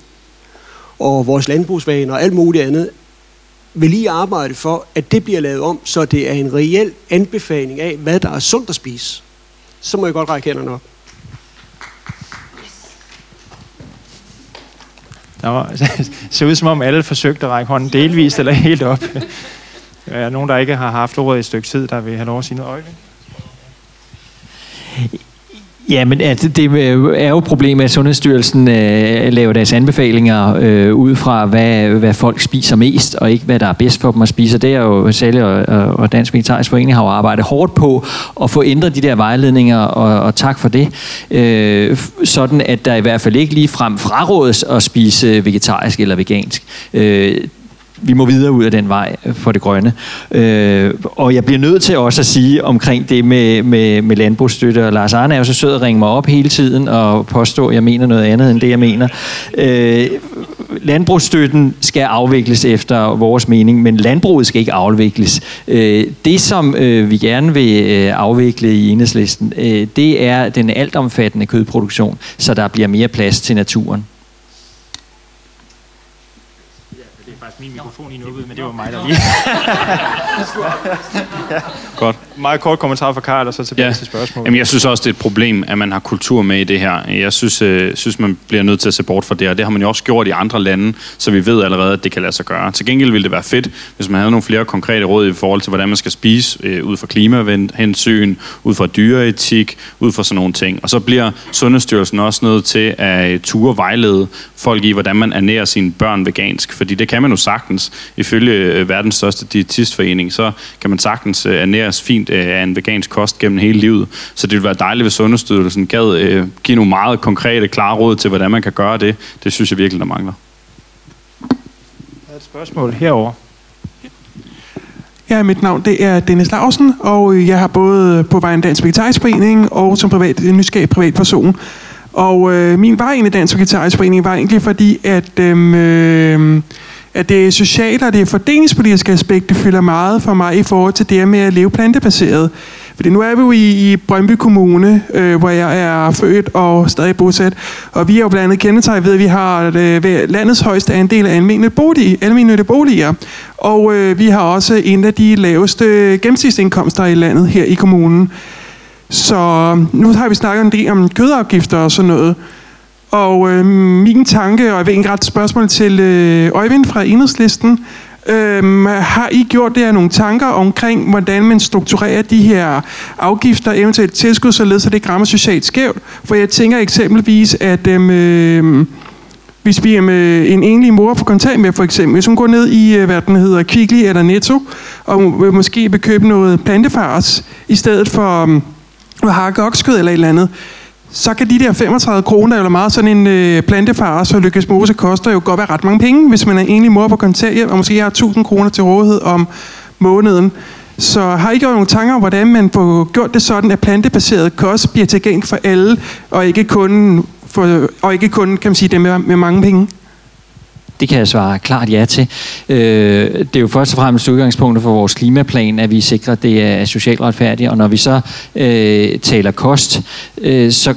og vores landbrugsvaner og alt muligt andet vil lige arbejde for, at det bliver lavet om, så det er en reel anbefaling af, hvad der er sundt at spise. Så må jeg godt række hænderne op. Nå, var, ser ud som om alle forsøgte at række hånden delvist eller helt op. Der er nogen, der ikke har haft ordet i et stykke tid, der vil have lov at sige noget. Øjvind? Ja, men at det er jo problemet, at Sundhedsstyrelsen øh, laver deres anbefalinger øh, ud fra, hvad, hvad folk spiser mest, og ikke hvad der er bedst for dem at spise. Det er jo Sally og, og Dansk Vegetarisk Forening har jo arbejdet hårdt på at få ændret de der vejledninger, og, og tak for det. Øh, sådan at der i hvert fald ikke lige frem frarådes at spise vegetarisk eller vegansk. Øh, vi må videre ud af den vej øh, for det grønne. Øh, og jeg bliver nødt til også at sige omkring det med, med, med landbrugsstøtte, og Lars Arne er jo så sød at ringe mig op hele tiden og påstå, at jeg mener noget andet end det, jeg mener. Øh, landbrugsstøtten skal afvikles efter vores mening, men landbruget skal ikke afvikles. Øh, det, som øh, vi gerne vil øh, afvikle i enhedslisten, øh, det er den altomfattende kødproduktion, så der bliver mere plads til naturen. Min mikrofon i nukket, men det var mig, der lige... Godt. Meget kort kommentar fra Karl, og så tilbage Ja. til spørgsmålet. Jamen, jeg synes også, det er et problem, at man har kultur med i det her. Jeg synes, øh, synes, man bliver nødt til at se bort fra det, og det har man jo også gjort i andre lande, så vi ved allerede, at det kan lade sig gøre. Til gengæld ville det være fedt, hvis man havde nogle flere konkrete råd i forhold til, hvordan man skal spise, øh, ud fra klimahensyn, ud fra dyreetik, ud fra sådan nogle ting. Og så bliver Sundhedsstyrelsen også nødt til at øh, ture vejlede folk i, hvordan man ernærer sine børn vegansk, fordi det kan man jo sagtens. Ifølge øh, verdens største diætistforening, så kan man sagtens øh, ernæres fint øh, af en vegansk kost gennem hele livet. Så det ville være dejligt, hvis Sundhedsstyrelsen gad give nogle meget konkrete, klare råd til, hvordan man kan gøre det. Det synes jeg virkelig, der mangler. Der er et spørgsmål herover. Ja, mit navn det er Dennis Larsen, og jeg har både på vejen Dansk Vegetarisk Forening og som privat, nysgerrig privatperson. Og øh, min vej ind i Dansk Vegetarisk Forening var egentlig fordi, at, øh, at det sociale og det fordelingspolitiske aspekt, det fylder meget for mig i forhold til det her med at leve plantebaseret. Fordi nu er vi jo i, i Brøndby Kommune, øh, hvor jeg er født og stadig bosat. Og vi er jo blandt andet kendetegnet ved, at vi har øh, landets højeste andel af almindelige boliger, almindelige boliger. Og øh, vi har også en af de laveste gennemsnitsindkomster i landet her i kommunen. Så nu har vi snakket en del om kødafgifter og sådan noget. Og øh, min tanke, og jeg vil ikke rette spørgsmål til øh, Øjvind fra Enhedslisten, øh, har I gjort det nogle tanker omkring, hvordan man strukturerer de her afgifter, eventuelt tilskud, således så det ikke rammer socialt skævt? For jeg tænker eksempelvis, at øhm, øh, hvis vi er med en enlig mor på med, for eksempel, hvis hun går ned i, øh, hvad den hedder, Kvickly eller Netto, og vil måske vil købe noget plantefars, i stedet for øh, at hakke okskød eller et eller andet, så kan de der 35 kroner eller meget sådan en øh, plantefar, og Lykkes Mose koster jo godt være ret mange penge, hvis man er enlig mor på kontanthjælp, og måske har 1000 kroner til rådighed om måneden. Så har I gjort nogle tanker om, hvordan man får gjort det sådan, at plantebaseret kost bliver tilgængelig for alle, og ikke kun, for, og ikke kun kan man sige, dem med, med mange penge? Det kan jeg svare klart ja til. Øh, det er jo først og fremmest udgangspunktet for vores klimaplan, at vi sikrer, at det er socialt retfærdigt. Og når vi så øh, taler kost, øh, så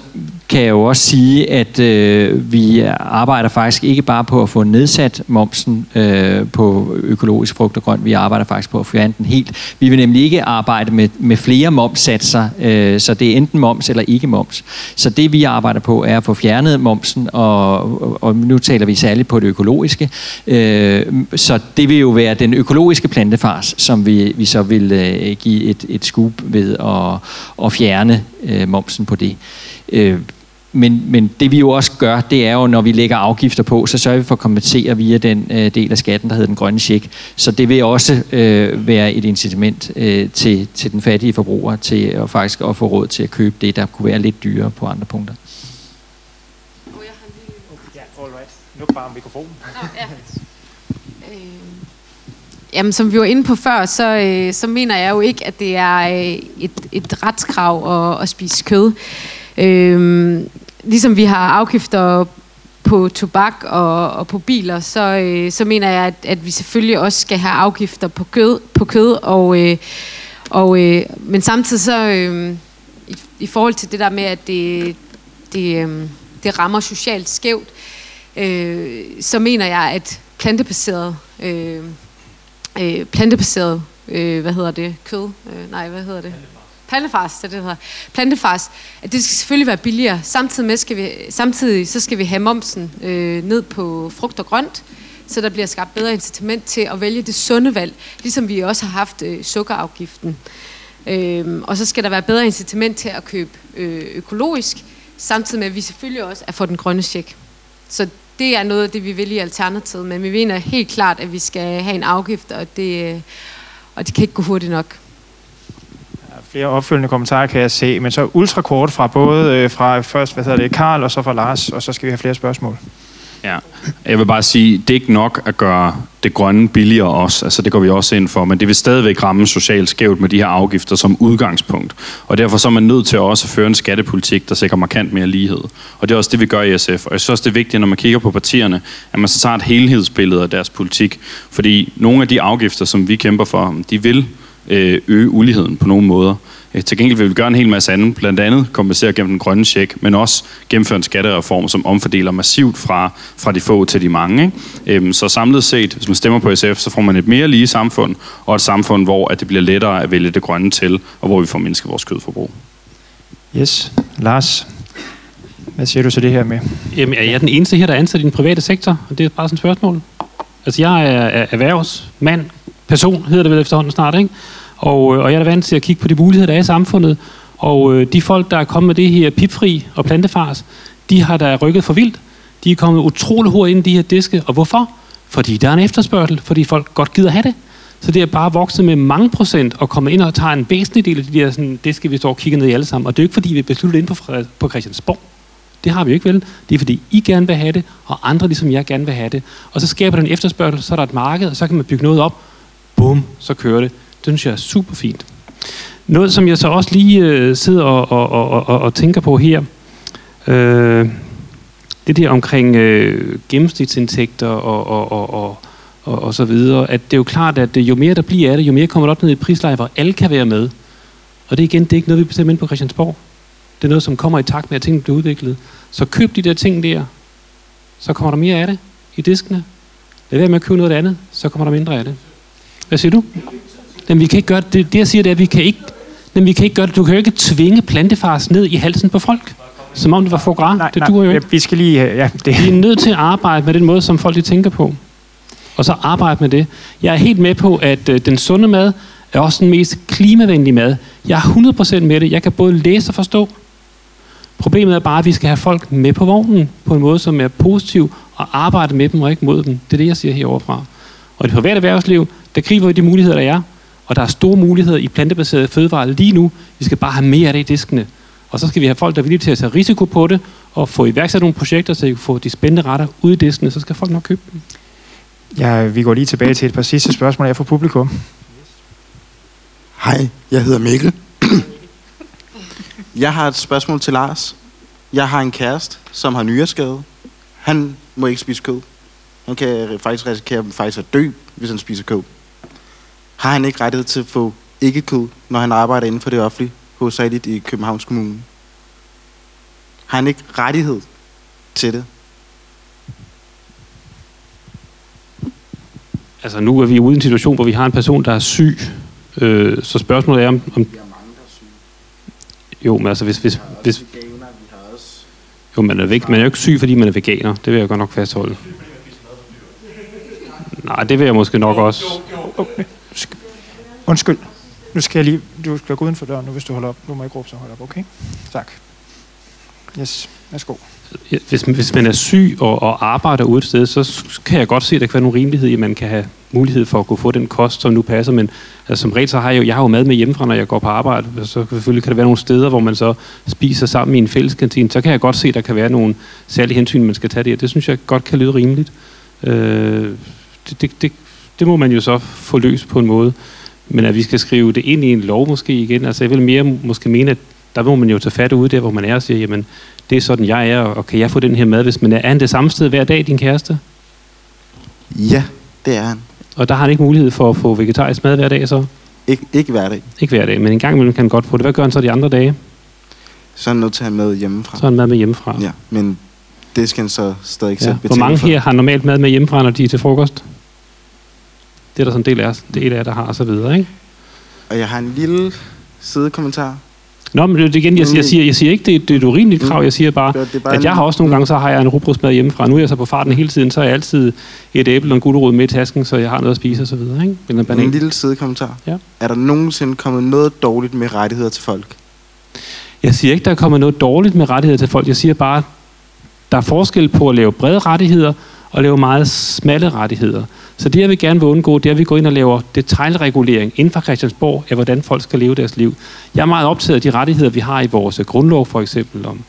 kan jeg jo også sige, at øh, vi arbejder faktisk ikke bare på at få nedsat momsen øh, på økologisk frugt og grønt, vi arbejder faktisk på at fjerne den helt. Vi vil nemlig ikke arbejde med, med flere momssatser, øh, så det er enten moms eller ikke moms. Så det vi arbejder på er at få fjernet momsen, og, og, og nu taler vi særligt på det økologiske. Øh, så det vil jo være den økologiske plantefars, som vi, vi så vil øh, give et, et skub ved at, at fjerne øh, momsen på det. Øh, men, men det vi jo også gør, det er jo, når vi lægger afgifter på, så sørger vi for at kompensere via den øh, del af skatten, der hedder den grønne check. Så det vil også øh, være et incitament øh, til, til den fattige forbruger til at faktisk at få råd til at købe det, der kunne være lidt dyrere på andre punkter. Ja, all right. Nu bare mikrofonen. Jamen, som vi var inde på før, så, øh, så mener jeg jo ikke, at det er øh, et, et retskrav at, at spise kød. Øh, ligesom vi har afgifter på tobak og, og på biler, så, øh, så mener jeg, at, at vi selvfølgelig også skal have afgifter på kød, på kød og, øh, og, øh, men samtidig så øh, i, i forhold til det der med, at det, det, øh, det rammer socialt skævt, øh, så mener jeg, at plantebaseret øh, øh, plantebaseret, øh, hvad hedder det, kød, øh, nej, hvad hedder det? Plantefars, det, det hedder. Plantefars, at det skal selvfølgelig være billigere. Samtidig, med skal vi, samtidig så skal vi have momsen øh, ned på frugt og grønt, så der bliver skabt bedre incitament til at vælge det sunde valg, ligesom vi også har haft øh, sukkerafgiften. Øh, og så skal der være bedre incitament til at købe øh, økologisk, samtidig med, at vi selvfølgelig også er for den grønne check. Så det er noget af det, vi vil i Alternativet, men vi mener helt klart, at vi skal have en afgift, og det, øh, og det kan ikke gå hurtigt nok. Flere opfølgende kommentarer kan jeg se, men så ultrakort fra både øh, fra først, hvad hedder det, Karl og så fra Lars, og så skal vi have flere spørgsmål. Ja, jeg vil bare sige, det er ikke nok at gøre det grønne billigere også. Altså det går vi også ind for, men det vil stadigvæk ramme socialt skævt med de her afgifter som udgangspunkt. Og derfor så er man nødt til også at føre en skattepolitik, der sikrer markant mere lighed. Og det er også det, vi gør i SF. Og jeg synes også, det er vigtigt, når man kigger på partierne, at man så tager et helhedsbillede af deres politik. Fordi nogle af de afgifter, som vi kæmper for, de vil øh, øge uligheden på nogle måder. Øh, Til gengæld vil vi gøre en hel masse andet, blandt andet kompensere gennem den grønne check, men også gennemføre en skattereform, som omfordeler massivt fra, fra de få til de mange. Ikke? Øhm, Så samlet set, hvis man stemmer på SF, så får man et mere lige samfund, og et samfund, hvor at det bliver lettere at vælge det grønne til, og hvor vi får mindsket vores kødforbrug. Yes, Lars, hvad siger du til det her med? Jamen, er jeg den eneste her, der er ansat i den private sektor? Og det er bare sådan et spørgsmål. Altså, jeg er, er erhvervsmand, person hedder det vel efterhånden snart, ikke? Og, øh, og jeg er da vant til at kigge på de muligheder, der er i samfundet. Og øh, de folk, der er kommet med det her pipfri og plantefars, de har da rykket for vildt. De er kommet utrolig hurtigt ind i de her diske. Og hvorfor? Fordi der er en efterspørgsel, fordi folk godt gider have det. Så det er bare vokset med mange procent og kommet ind og tager en væsentlig del af de der sådan, diske, vi står og kigger ned i alle sammen. Og det er jo ikke fordi, vi beslutter ind på, på Christiansborg. Det har vi jo ikke vel. Det er fordi, I gerne vil have det, og andre ligesom jeg gerne vil have det. Og så skaber den efterspørgsel, så er der et marked, og så kan man bygge noget op. Bum, så kører det. Det synes jeg er super fint. Noget, som jeg så også lige øh, sidder og, og, og, og, og tænker på her, øh, det der omkring øh, gennemsnitsindtægter og, og, og, og, og, og så videre, at det er jo klart, at øh, jo mere der bliver af det, jo mere kommer det op ned i prisleje, hvor alle kan være med. Og det er igen, det er ikke noget, vi bestemmer ind på Christiansborg. Det er noget, som kommer i takt med, at tingene bliver udviklet. Så køb de der ting der, så kommer der mere af det i diskene. Lad være med at købe noget af det andet, så kommer der mindre af det. Hvad siger du? Jamen, vi kan ikke gøre det. Det, jeg siger, det er, at vi kan ikke, jamen, vi kan ikke gøre det. Du kan jo ikke tvinge plantefars ned i halsen på folk. Som om det var foie gras. Nej, det nej, duer jo ja, ikke. Vi skal lige... Ja, det. Vi er nødt til at arbejde med den måde, som folk de tænker på. Og så arbejde med det. Jeg er helt med på, at øh, den sunde mad er også den mest klimavenlige mad. Jeg er 100% med det. Jeg kan både læse og forstå. Problemet er bare, at vi skal have folk med på vognen på en måde, som er positiv, og arbejde med dem og ikke mod dem. Det er det, jeg siger herovre fra. Og i det private erhvervsliv, der griber vi de muligheder, der er. Og der er store muligheder i plantebaserede fødevarer lige nu. Vi skal bare have mere af det i diskene. Og så skal vi have folk, der er villige til at tage risiko på det, og få iværksat nogle projekter, så vi kan få de spændende retter ud i diskene, så skal folk nok købe dem. Ja, vi går lige tilbage til et par sidste spørgsmål her fra publikum. Hej, jeg hedder Mikkel. Jeg har et spørgsmål til Lars. Jeg har en kæreste, som har nyreskade. Han må ikke spise kød. Han kan faktisk risikere faktisk at dø, hvis han spiser kød. Har han ikke rettighed til at få ikke kød, når han arbejder inden for det offentlige, hovedsageligt i Københavns Kommune? Har han ikke rettighed til det? Altså nu er vi ude i en situation, hvor vi har en person, der er syg. Øh, så spørgsmålet er, om... om jo, men altså hvis... hvis, hvis jo, man er, væk, man er jo ikke syg, fordi man er veganer. Det vil jeg godt nok fastholde. Nej, det vil jeg måske nok også. Undskyld. Nu skal jeg lige... Du skal gå uden for døren nu, hvis du holder op. Du må ikke råbe, så hold op, okay? Tak. Yes, værsgo. Hvis, hvis man er syg og, og arbejder ude et sted, så kan jeg godt se, at der kan være nogle rimelighed i, at man kan have mulighed for at kunne få den kost, som nu passer. Men altså, som regel så har jeg jo, jeg har jo mad med hjemmefra, når jeg går på arbejde. Altså, så selvfølgelig kan der være nogle steder, hvor man så spiser sammen i en fælleskantine. Så kan jeg godt se, at der kan være nogle særlige hensyn, man skal tage det. Det synes jeg godt kan lyde rimeligt. Øh, det, det, det, det må man jo så få løst på en måde. Men at vi skal skrive det ind i en lov måske igen, altså jeg vil mere måske mene, at der må man jo tage fat ude der, hvor man er og sige, jamen det er sådan, jeg er, og kan jeg få den her mad, hvis man er? Er han det samme sted hver dag, din kæreste? Ja, det er han. Og der har han ikke mulighed for at få vegetarisk mad hver dag så? Ik- ikke hver dag. Ikke hver dag, men en gang imellem kan han godt få det. Hvad gør han så de andre dage? Så er han nødt til at have med hjemmefra. Så er han mad med hjemmefra. Ja, men det skal han så stadig ikke Ja. selv Hvor mange for. her har normalt mad med hjemmefra, når de er til frokost? Det er der sådan en del af er et af der har, og så videre, ikke? Og jeg har en lille sidekommentar. Nå, men det er igen, jeg, jeg, siger, jeg siger ikke, det, er- det er et urimeligt krav. Jeg siger bare, Det er- det er bare at jeg har også nogle gange, så har jeg en rugbrødsmad hjemmefra. Nu er jeg så på farten hele tiden, så har jeg altid et æble og en gulerod med i tasken, så jeg har noget at spise og så videre, ikke? Eller en banan. En lille sidekommentar. Ja. Er der nogensinde kommet noget dårligt med rettigheder til folk? Jeg siger ikke, der er kommet noget dårligt med rettigheder til folk. Jeg siger bare, der er forskel på at lave brede rettigheder og lave meget smalle rettigheder. Så det, jeg vil gerne vil undgå, det er, at vi går ind og laver detaljregulering inden for Christiansborg af, hvordan folk skal leve deres liv. Jeg er meget optaget af de rettigheder, vi har i vores grundlov, for eksempel om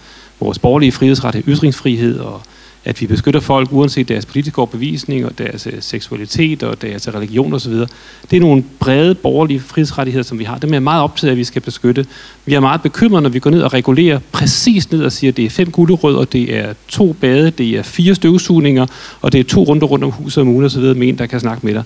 vores borgerlige frihedsret, ytringsfrihed, og at vi beskytter folk uanset deres politiske overbevisning og deres øh, seksualitet og deres religion osv. Det er nogle brede borgerlige frihedsrettigheder, som vi har. Dem er jeg meget optaget af, at vi skal beskytte. Vi er meget bekymrede, når vi går ned og regulerer præcis ned og siger, at det er fem gulerødder, det er to bade, det er fire støvsugninger, og det er to runder rundt om huset om ugen osv. med en, der kan snakke med dig.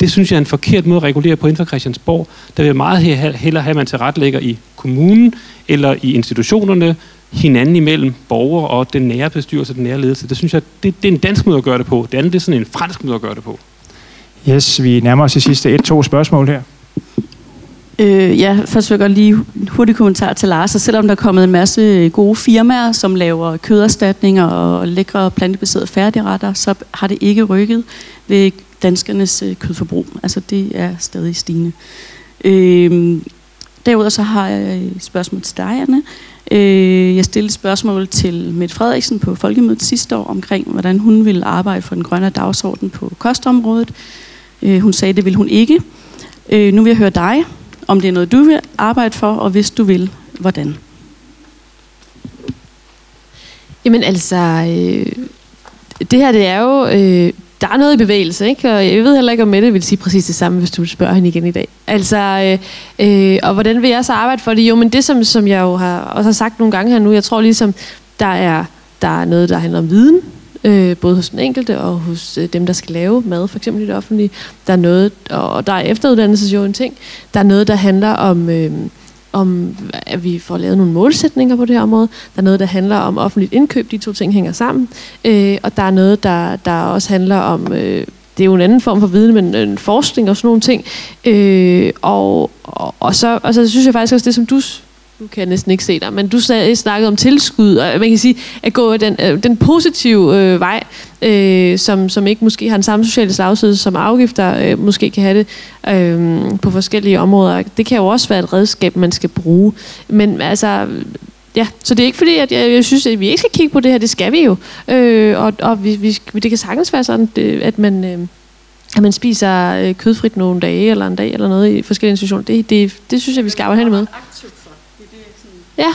Det synes jeg er en forkert måde at regulere på inden for Christiansborg. Der vil jeg meget hellere have, at man tilrettelægger i kommunen eller i institutionerne, hinanden imellem borgere og den nære bestyrelse, den nære ledelse. Det synes jeg, det, det er en dansk måde at gøre det på. Det andet det er sådan en fransk måde at gøre det på. Yes, vi nærmer os i sidste et-to spørgsmål her. Øh, ja, først vil jeg godt lige hurtigt kommentar til Lars. Og selvom der er kommet en masse gode firmaer, som laver køderstatninger og lækre plantebaserede færdigretter, så har det ikke rykket ved danskernes øh, kødforbrug. Altså det er stadig stigende. Øh, derudover så har jeg et spørgsmål til dig, Anne. Øh, jeg stillede spørgsmål til Mette Frederiksen på Folkemødet sidste år omkring, hvordan hun ville arbejde for den grønne dagsorden på kostområdet. Øh, hun sagde, det vil hun ikke. Øh, nu vil jeg høre dig, om det er noget, du vil arbejde for, og hvis du vil, hvordan? Jamen altså, øh, det her det er jo, øh, der er noget i bevægelse, ikke? Og jeg ved heller ikke, om Mette vil sige præcis det samme, hvis du spørger hende igen i dag. Altså, øh, øh, og hvordan vil jeg så arbejde for det? Jo, men det som, som jeg jo har, også har sagt nogle gange her nu, jeg tror ligesom, der er, der er noget, der handler om viden, øh, både hos den enkelte og hos øh, dem, der skal lave mad, for eksempel i det offentlige. Der er noget, og der er efteruddannelse jo en ting. Der er noget, der handler om... Øh, om, at vi får lavet nogle målsætninger på det her område. Der er noget, der handler om offentligt indkøb. De to ting hænger sammen. Øh, og der er noget, der, der også handler om... Øh, det er jo en anden form for viden, men en forskning og sådan nogle ting. Øh, og, og, og, så, og så synes jeg faktisk også, det som du nu kan jeg næsten ikke se dig, men du snakkede om tilskud, og man kan sige, at gå den, øh, den positive øh, vej, øh, som, som ikke måske har den samme sociale slagside, som afgifter øh, måske kan have det øh, på forskellige områder. Det kan jo også være et redskab, man skal bruge. Men altså, ja, så det er ikke fordi, at jeg, jeg synes, at vi ikke skal kigge på det her, det skal vi jo. Øh, og og vi, vi, det kan sagtens være sådan, det- at man... Øh, at man spiser øh, kødfrit nogle dage, eller en dag, eller noget i forskellige institutioner. Det, det, det synes jeg, vi skal arbejde hen imod. Ja.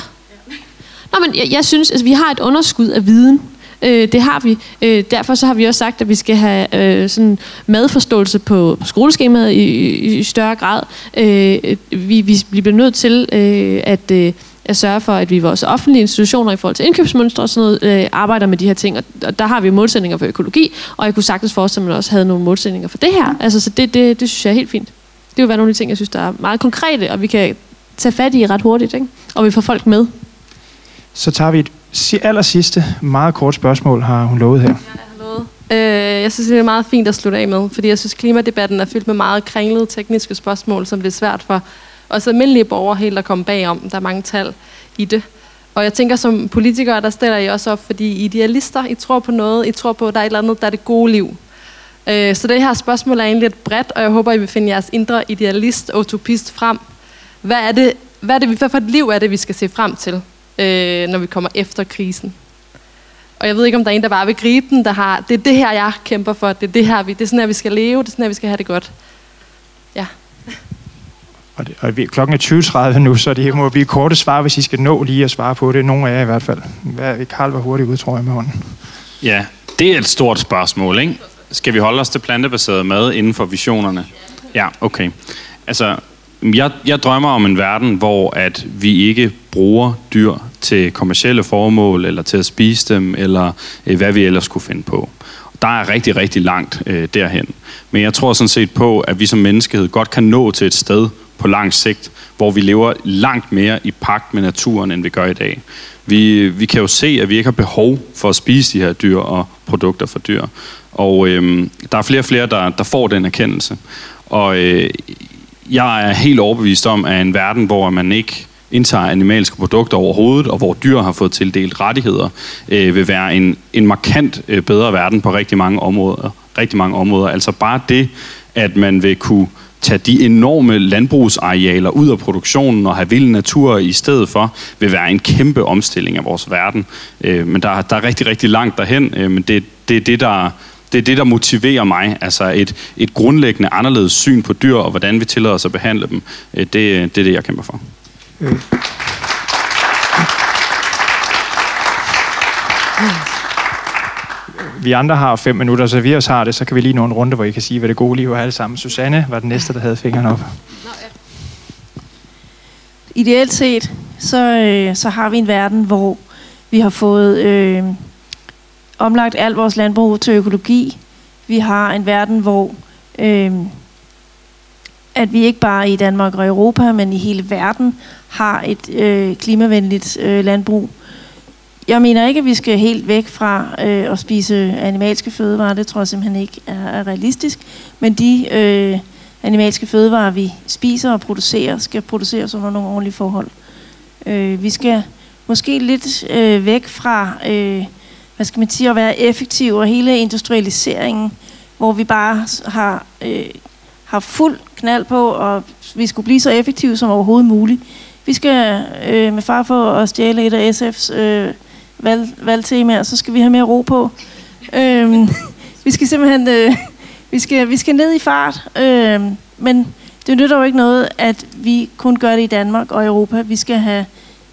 Nå, men jeg, jeg synes, altså, vi har et underskud af viden. Øh, det har vi. Øh, derfor så har vi også sagt, at vi skal have øh, sådan madforståelse på, på skoleskemaet i, i, i større grad. Øh, vi, vi, vi bliver nødt til øh, at, øh, at sørge for, at vi i vores offentlige institutioner i forhold til indkøbsmønstre og sådan noget, øh, arbejder med de her ting. Og, og der har vi målsætninger for økologi, og jeg kunne sagtens forestille mig, at man også havde nogle målsætninger for det her. Altså, så det, det, det synes jeg er helt fint. Det vil være nogle af de ting, jeg synes, der er meget konkrete, og vi kan tage fat i ret hurtigt, ikke? og vi får folk med. Så tager vi et si- aller sidste, meget kort spørgsmål har hun lovet her. Øh, jeg synes, det er meget fint at slutte af med, fordi jeg synes, klimadebatten er fyldt med meget kringlede tekniske spørgsmål, som det er svært for os almindelige borgere helt at komme bagom. Der er mange tal i det. Og jeg tænker, som politikere, der stiller I også op, fordi I er idealister, I tror på noget, I tror på, at der er et eller andet, der er det gode liv. Øh, så det her spørgsmål er egentlig lidt bredt, og jeg håber, I vil finde jeres indre idealist, utopist frem. Hvad er det, hvad, er det, hvad for et liv er det, vi skal se frem til, øh, når vi kommer efter krisen? Og jeg ved ikke, om der er en, der bare vil gribe den, der har, det er det her, jeg kæmper for, det er det her, vi, det er sådan her, vi skal leve, det er sådan her, vi skal have det godt. Ja. Og, det, og vi, klokken er 20.30 nu, så det må blive korte svar, hvis I skal nå lige at svare på det. Nogle af jer i hvert fald. Hvad, Karl var hurtigt ud, tror jeg, med hånden. Ja, det er et stort spørgsmål, ikke? Skal vi holde os til plantebaseret mad inden for visionerne? Ja, okay. Altså, jeg, jeg drømmer om en verden, hvor at vi ikke bruger dyr til kommercielle formål, eller til at spise dem, eller øh, hvad vi ellers kunne finde på. Der er rigtig, rigtig langt øh, derhen. Men jeg tror sådan set på, at vi som menneskehed godt kan nå til et sted på lang sigt, hvor vi lever langt mere i pagt med naturen, end vi gør i dag. Vi, vi kan jo se, at vi ikke har behov for at spise de her dyr og produkter fra dyr. Og øh, der er flere og flere, der, der får den erkendelse. Og øh, jeg er helt overbevist om, at en verden, hvor man ikke indtager animalske produkter overhovedet, og hvor dyr har fået tildelt rettigheder, øh, vil være en, en markant øh, bedre verden på rigtig mange områder. Rigtig mange områder. Altså bare det, at man vil kunne tage de enorme landbrugsarealer ud af produktionen og have vild natur i stedet for, vil være en kæmpe omstilling af vores verden. Øh, men der, der er rigtig, rigtig langt derhen, øh, men det, det er det, der det er det, der motiverer mig. Altså et, et grundlæggende anderledes syn på dyr, og hvordan vi tillader os at behandle dem. Øh, det, det er det, jeg kæmper for. Øh. Vi andre har fem minutter, så vi også har det, så kan vi lige nå en runde, hvor I kan sige, hvad det gode liv er alle sammen. Susanne var den næste, der havde fingeren op. Ideelt set, så, øh, så har vi en verden, hvor vi har fået øh, omlagt alt vores landbrug til økologi. Vi har en verden, hvor øh, at vi ikke bare i Danmark og Europa, men i hele verden har et øh, klimavenligt øh, landbrug. Jeg mener ikke, at vi skal helt væk fra øh, at spise animalske fødevarer. Det tror jeg simpelthen ikke er, er realistisk. Men de øh, animalske fødevarer, vi spiser og producerer, skal produceres under nogle ordentlige forhold. Øh, vi skal måske lidt øh, væk fra, øh, hvad skal man sige, at være effektiv og hele industrialiseringen, hvor vi bare har, øh, har fuld knald på, og vi skulle blive så effektive som overhovedet muligt. Vi skal øh, med far for at stjæle et af SF's øh, valg, valgtemaer, så skal vi have mere ro på. Øh, vi skal simpelthen øh, vi skal, vi skal ned i fart, øh, men det nytter jo ikke noget, at vi kun gør det i Danmark og Europa. Vi skal have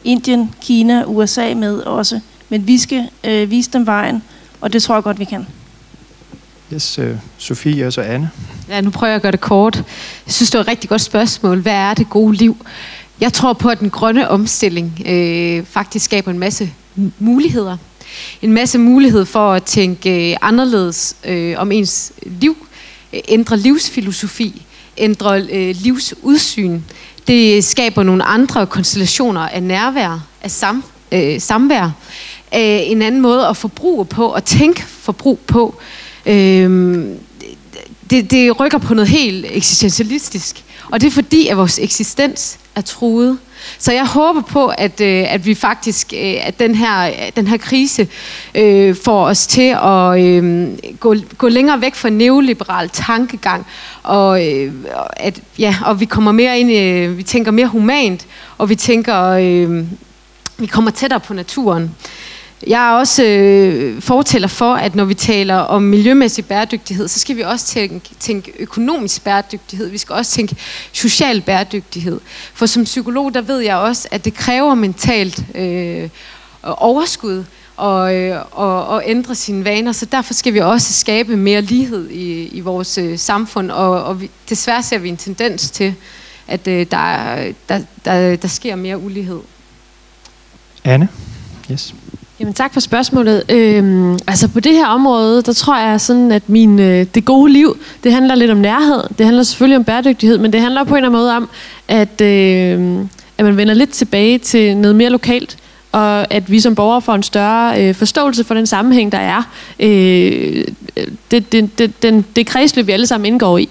Indien, Kina, USA med også, men vi skal øh, vise dem vejen, og det tror jeg godt, vi kan. Yes, øh, Sofie og så Anne. Ja, nu prøver jeg at gøre det kort. Jeg synes, det var et rigtig godt spørgsmål. Hvad er det gode liv? Jeg tror på, at den grønne omstilling øh, faktisk skaber en masse muligheder. En masse mulighed for at tænke øh, anderledes øh, om ens liv, øh, ændre livsfilosofi, ændre øh, livsudsyn. Det skaber nogle andre konstellationer af nærvær, af sam, øh, samvær, øh, en anden måde at forbruge på, og tænke forbrug på. Øh, det, det rykker på noget helt eksistentialistisk. Og det er fordi, at vores eksistens er truet. Så jeg håber på, at, øh, at vi faktisk, øh, at den her, den her krise øh, får os til at øh, gå, gå længere væk fra neoliberal tankegang, og, øh, at, ja, og vi kommer mere ind, øh, vi tænker mere humant, og vi tænker, øh, vi kommer tættere på naturen. Jeg er også øh, fortæller for, at når vi taler om miljømæssig bæredygtighed, så skal vi også tænke, tænke økonomisk bæredygtighed. Vi skal også tænke social bæredygtighed. For som psykolog, der ved jeg også, at det kræver mentalt øh, overskud og, øh, og, og ændre sine vaner. Så derfor skal vi også skabe mere lighed i, i vores øh, samfund. Og, og vi, desværre ser vi en tendens til, at øh, der, der, der, der sker mere ulighed. Anne? Yes. Jamen tak for spørgsmålet. Øhm, altså på det her område, der tror jeg sådan, at min, øh, det gode liv, det handler lidt om nærhed. Det handler selvfølgelig om bæredygtighed, men det handler på en eller anden måde om, at, øh, at man vender lidt tilbage til noget mere lokalt og at vi som borgere får en større øh, forståelse for den sammenhæng, der er. Øh, det, det, det, den, det kredsløb, vi alle sammen indgår i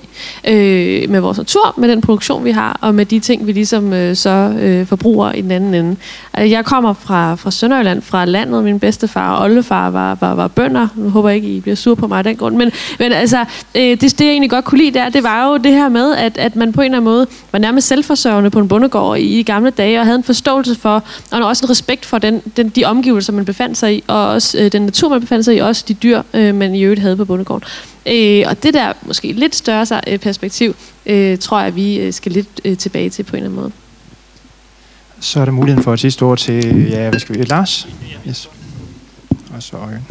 øh, med vores natur, med den produktion, vi har, og med de ting, vi ligesom øh, så øh, forbruger i den anden ende. Altså, jeg kommer fra, fra Sønderjylland, fra landet. Min bedstefar og oldefar var, var, var bønder. Nu håber jeg ikke, I bliver sur på mig af den grund. Men, men altså, øh, det, det, jeg egentlig godt kunne lide der, det var jo det her med, at, at man på en eller anden måde var nærmest selvforsørgende på en bondegård i, i gamle dage, og havde en forståelse for, og også en respekt for den, den, de omgivelser, man befandt sig i, og også øh, den natur, man befandt sig i, og også de dyr, øh, man i øvrigt havde på bondegården. Øh, og det der måske lidt større øh, perspektiv, øh, tror jeg, vi øh, skal lidt øh, tilbage til på en eller anden måde. Så er der muligheden for et sidste ord til, ja, hvad skal vi, Lars? Yes. Og så Øjen.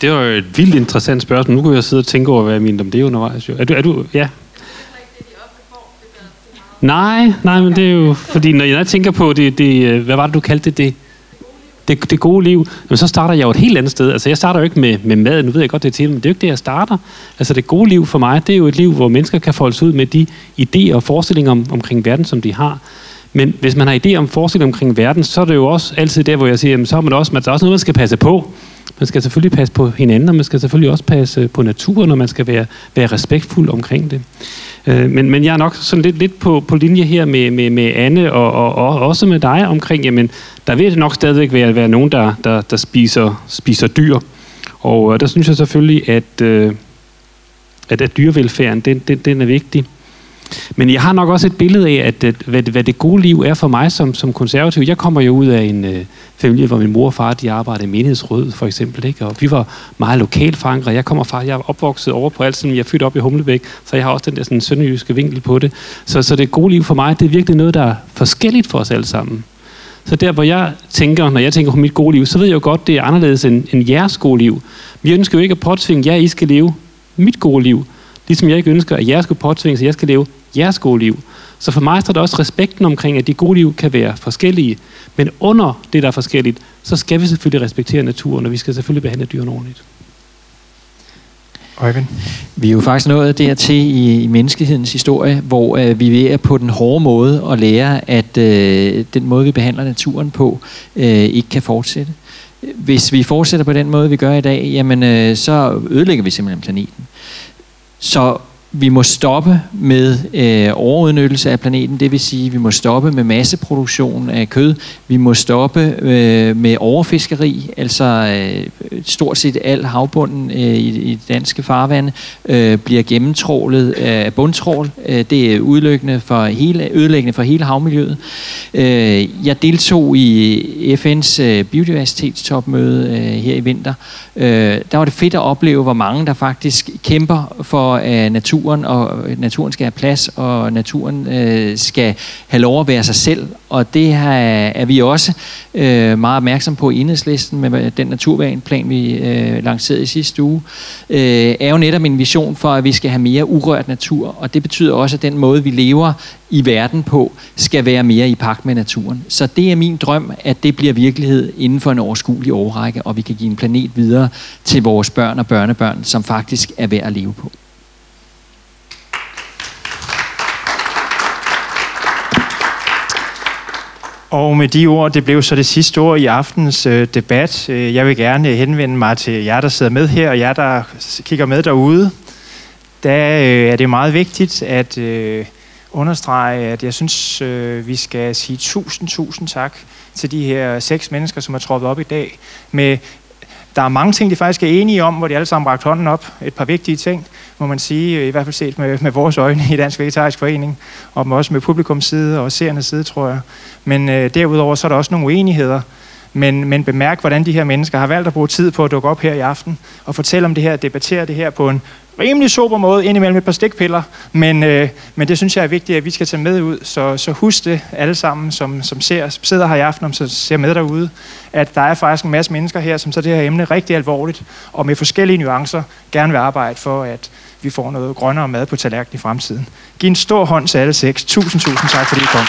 Det var jo et vildt interessant spørgsmål. Nu kunne jeg sidde og tænke over, hvad jeg mente om det undervejs. Jo. Er du, er du, ja. Nej, nej, men det er jo, fordi når jeg tænker på det, det øh, hvad var det, du kaldte det, det, det, det gode liv, jamen så starter jeg jo et helt andet sted. Altså jeg starter jo ikke med, med mad, nu ved jeg godt, det er til, men det er jo ikke det, jeg starter. Altså det gode liv for mig, det er jo et liv, hvor mennesker kan folde ud med de idéer og forestillinger om, omkring verden, som de har. Men hvis man har idéer om forestillinger omkring verden, så er det jo også altid der, hvor jeg siger, jamen, så har man også, man, der er også noget, man skal passe på. Man skal selvfølgelig passe på hinanden, og man skal selvfølgelig også passe på naturen, og man skal være, være respektfuld omkring det. Øh, men, men jeg er nok sådan lidt, lidt på, på linje her med, med, med Anne, og, og, og også med dig omkring, jamen, der vil det nok stadigvæk være, være nogen, der, der, der spiser, spiser dyr. Og øh, der synes jeg selvfølgelig, at, øh, at, at dyrevelfærden, den, den, den er vigtig. Men jeg har nok også et billede af, at, at hvad, hvad det gode liv er for mig som, som konservativ. Jeg kommer jo ud af en øh, familie, hvor min mor og far de arbejdede i menighedsråd, for eksempel. Ikke? Og vi var meget lokalt forankret. Jeg kommer fra, jeg er opvokset over på alt, jeg er født op i Humlebæk, så jeg har også den der sådan, sønderjyske vinkel på det. Så, så det gode liv for mig, det er virkelig noget, der er forskelligt for os alle sammen. Så der, hvor jeg tænker, når jeg tænker på mit gode liv, så ved jeg jo godt, det er anderledes end, end jeres gode liv. Vi ønsker jo ikke at påtvinge jer, I skal leve mit gode liv. Ligesom jeg ikke ønsker, at jeg skal påtvinge, så jeg skal leve jeres gode liv. Så for mig står der også respekten omkring, at de gode liv kan være forskellige. Men under det, der er forskelligt, så skal vi selvfølgelig respektere naturen, og vi skal selvfølgelig behandle dyrene ordentligt. Øjvind? Vi er jo faktisk nået dertil i, i menneskehedens historie, hvor øh, vi er på den hårde måde at lære, at øh, den måde, vi behandler naturen på, øh, ikke kan fortsætte. Hvis vi fortsætter på den måde, vi gør i dag, jamen, øh, så ødelægger vi simpelthen planeten. Så vi må stoppe med øh, overudnyttelse af planeten, det vil sige, at vi må stoppe med masseproduktion af kød, vi må stoppe øh, med overfiskeri, altså øh, stort set al havbunden øh, i, i danske farvande øh, bliver gennemtrålet af bundtrål. Øh, det er udlæggende for hele, ødelæggende for hele havmiljøet. Øh, jeg deltog i FN's øh, biodiversitetstopmøde øh, her i vinter. Øh, der var det fedt at opleve, hvor mange der faktisk kæmper for øh, natur naturen, og øh, naturen skal have plads, og naturen øh, skal have lov at være sig selv. Og det her er vi også øh, meget opmærksom på i enhedslisten med øh, den naturvanplan, vi øh, lancerede i sidste uge, øh, er jo netop en vision for, at vi skal have mere urørt natur. Og det betyder også, at den måde, vi lever i verden på, skal være mere i pagt med naturen. Så det er min drøm, at det bliver virkelighed inden for en overskuelig årrække, og vi kan give en planet videre til vores børn og børnebørn, som faktisk er værd at leve på. Og med de ord, det blev så det sidste ord i aftens øh, debat. Øh, jeg vil gerne henvende mig til jer, der sidder med her, og jer, der kigger med derude. Der øh, er det meget vigtigt at øh, understrege, at jeg synes, øh, vi skal sige tusind, tusind tak til de her seks mennesker, som er troppet op i dag. Med, der er mange ting, de faktisk er enige om, hvor de alle sammen bragt hånden op. Et par vigtige ting må man sige, i hvert fald set med, med vores øjne i Dansk Vegetarisk Forening, og også med publikums side og seernes side, tror jeg. Men øh, derudover så er der også nogle uenigheder, men, men bemærk, hvordan de her mennesker har valgt at bruge tid på at dukke op her i aften og fortælle om det her, debattere det her på en rimelig sober måde, indimellem et par stikpiller, men, øh, men det synes jeg er vigtigt, at vi skal tage med ud, så, så husk det alle sammen, som, som ser, sidder her i aften, og ser med derude, at der er faktisk en masse mennesker her, som tager det her emne rigtig alvorligt, og med forskellige nuancer gerne vil arbejde for, at vi får noget grønnere mad på tallerkenen i fremtiden. Giv en stor hånd til alle seks. Tusind, tusind tak, fordi I kom.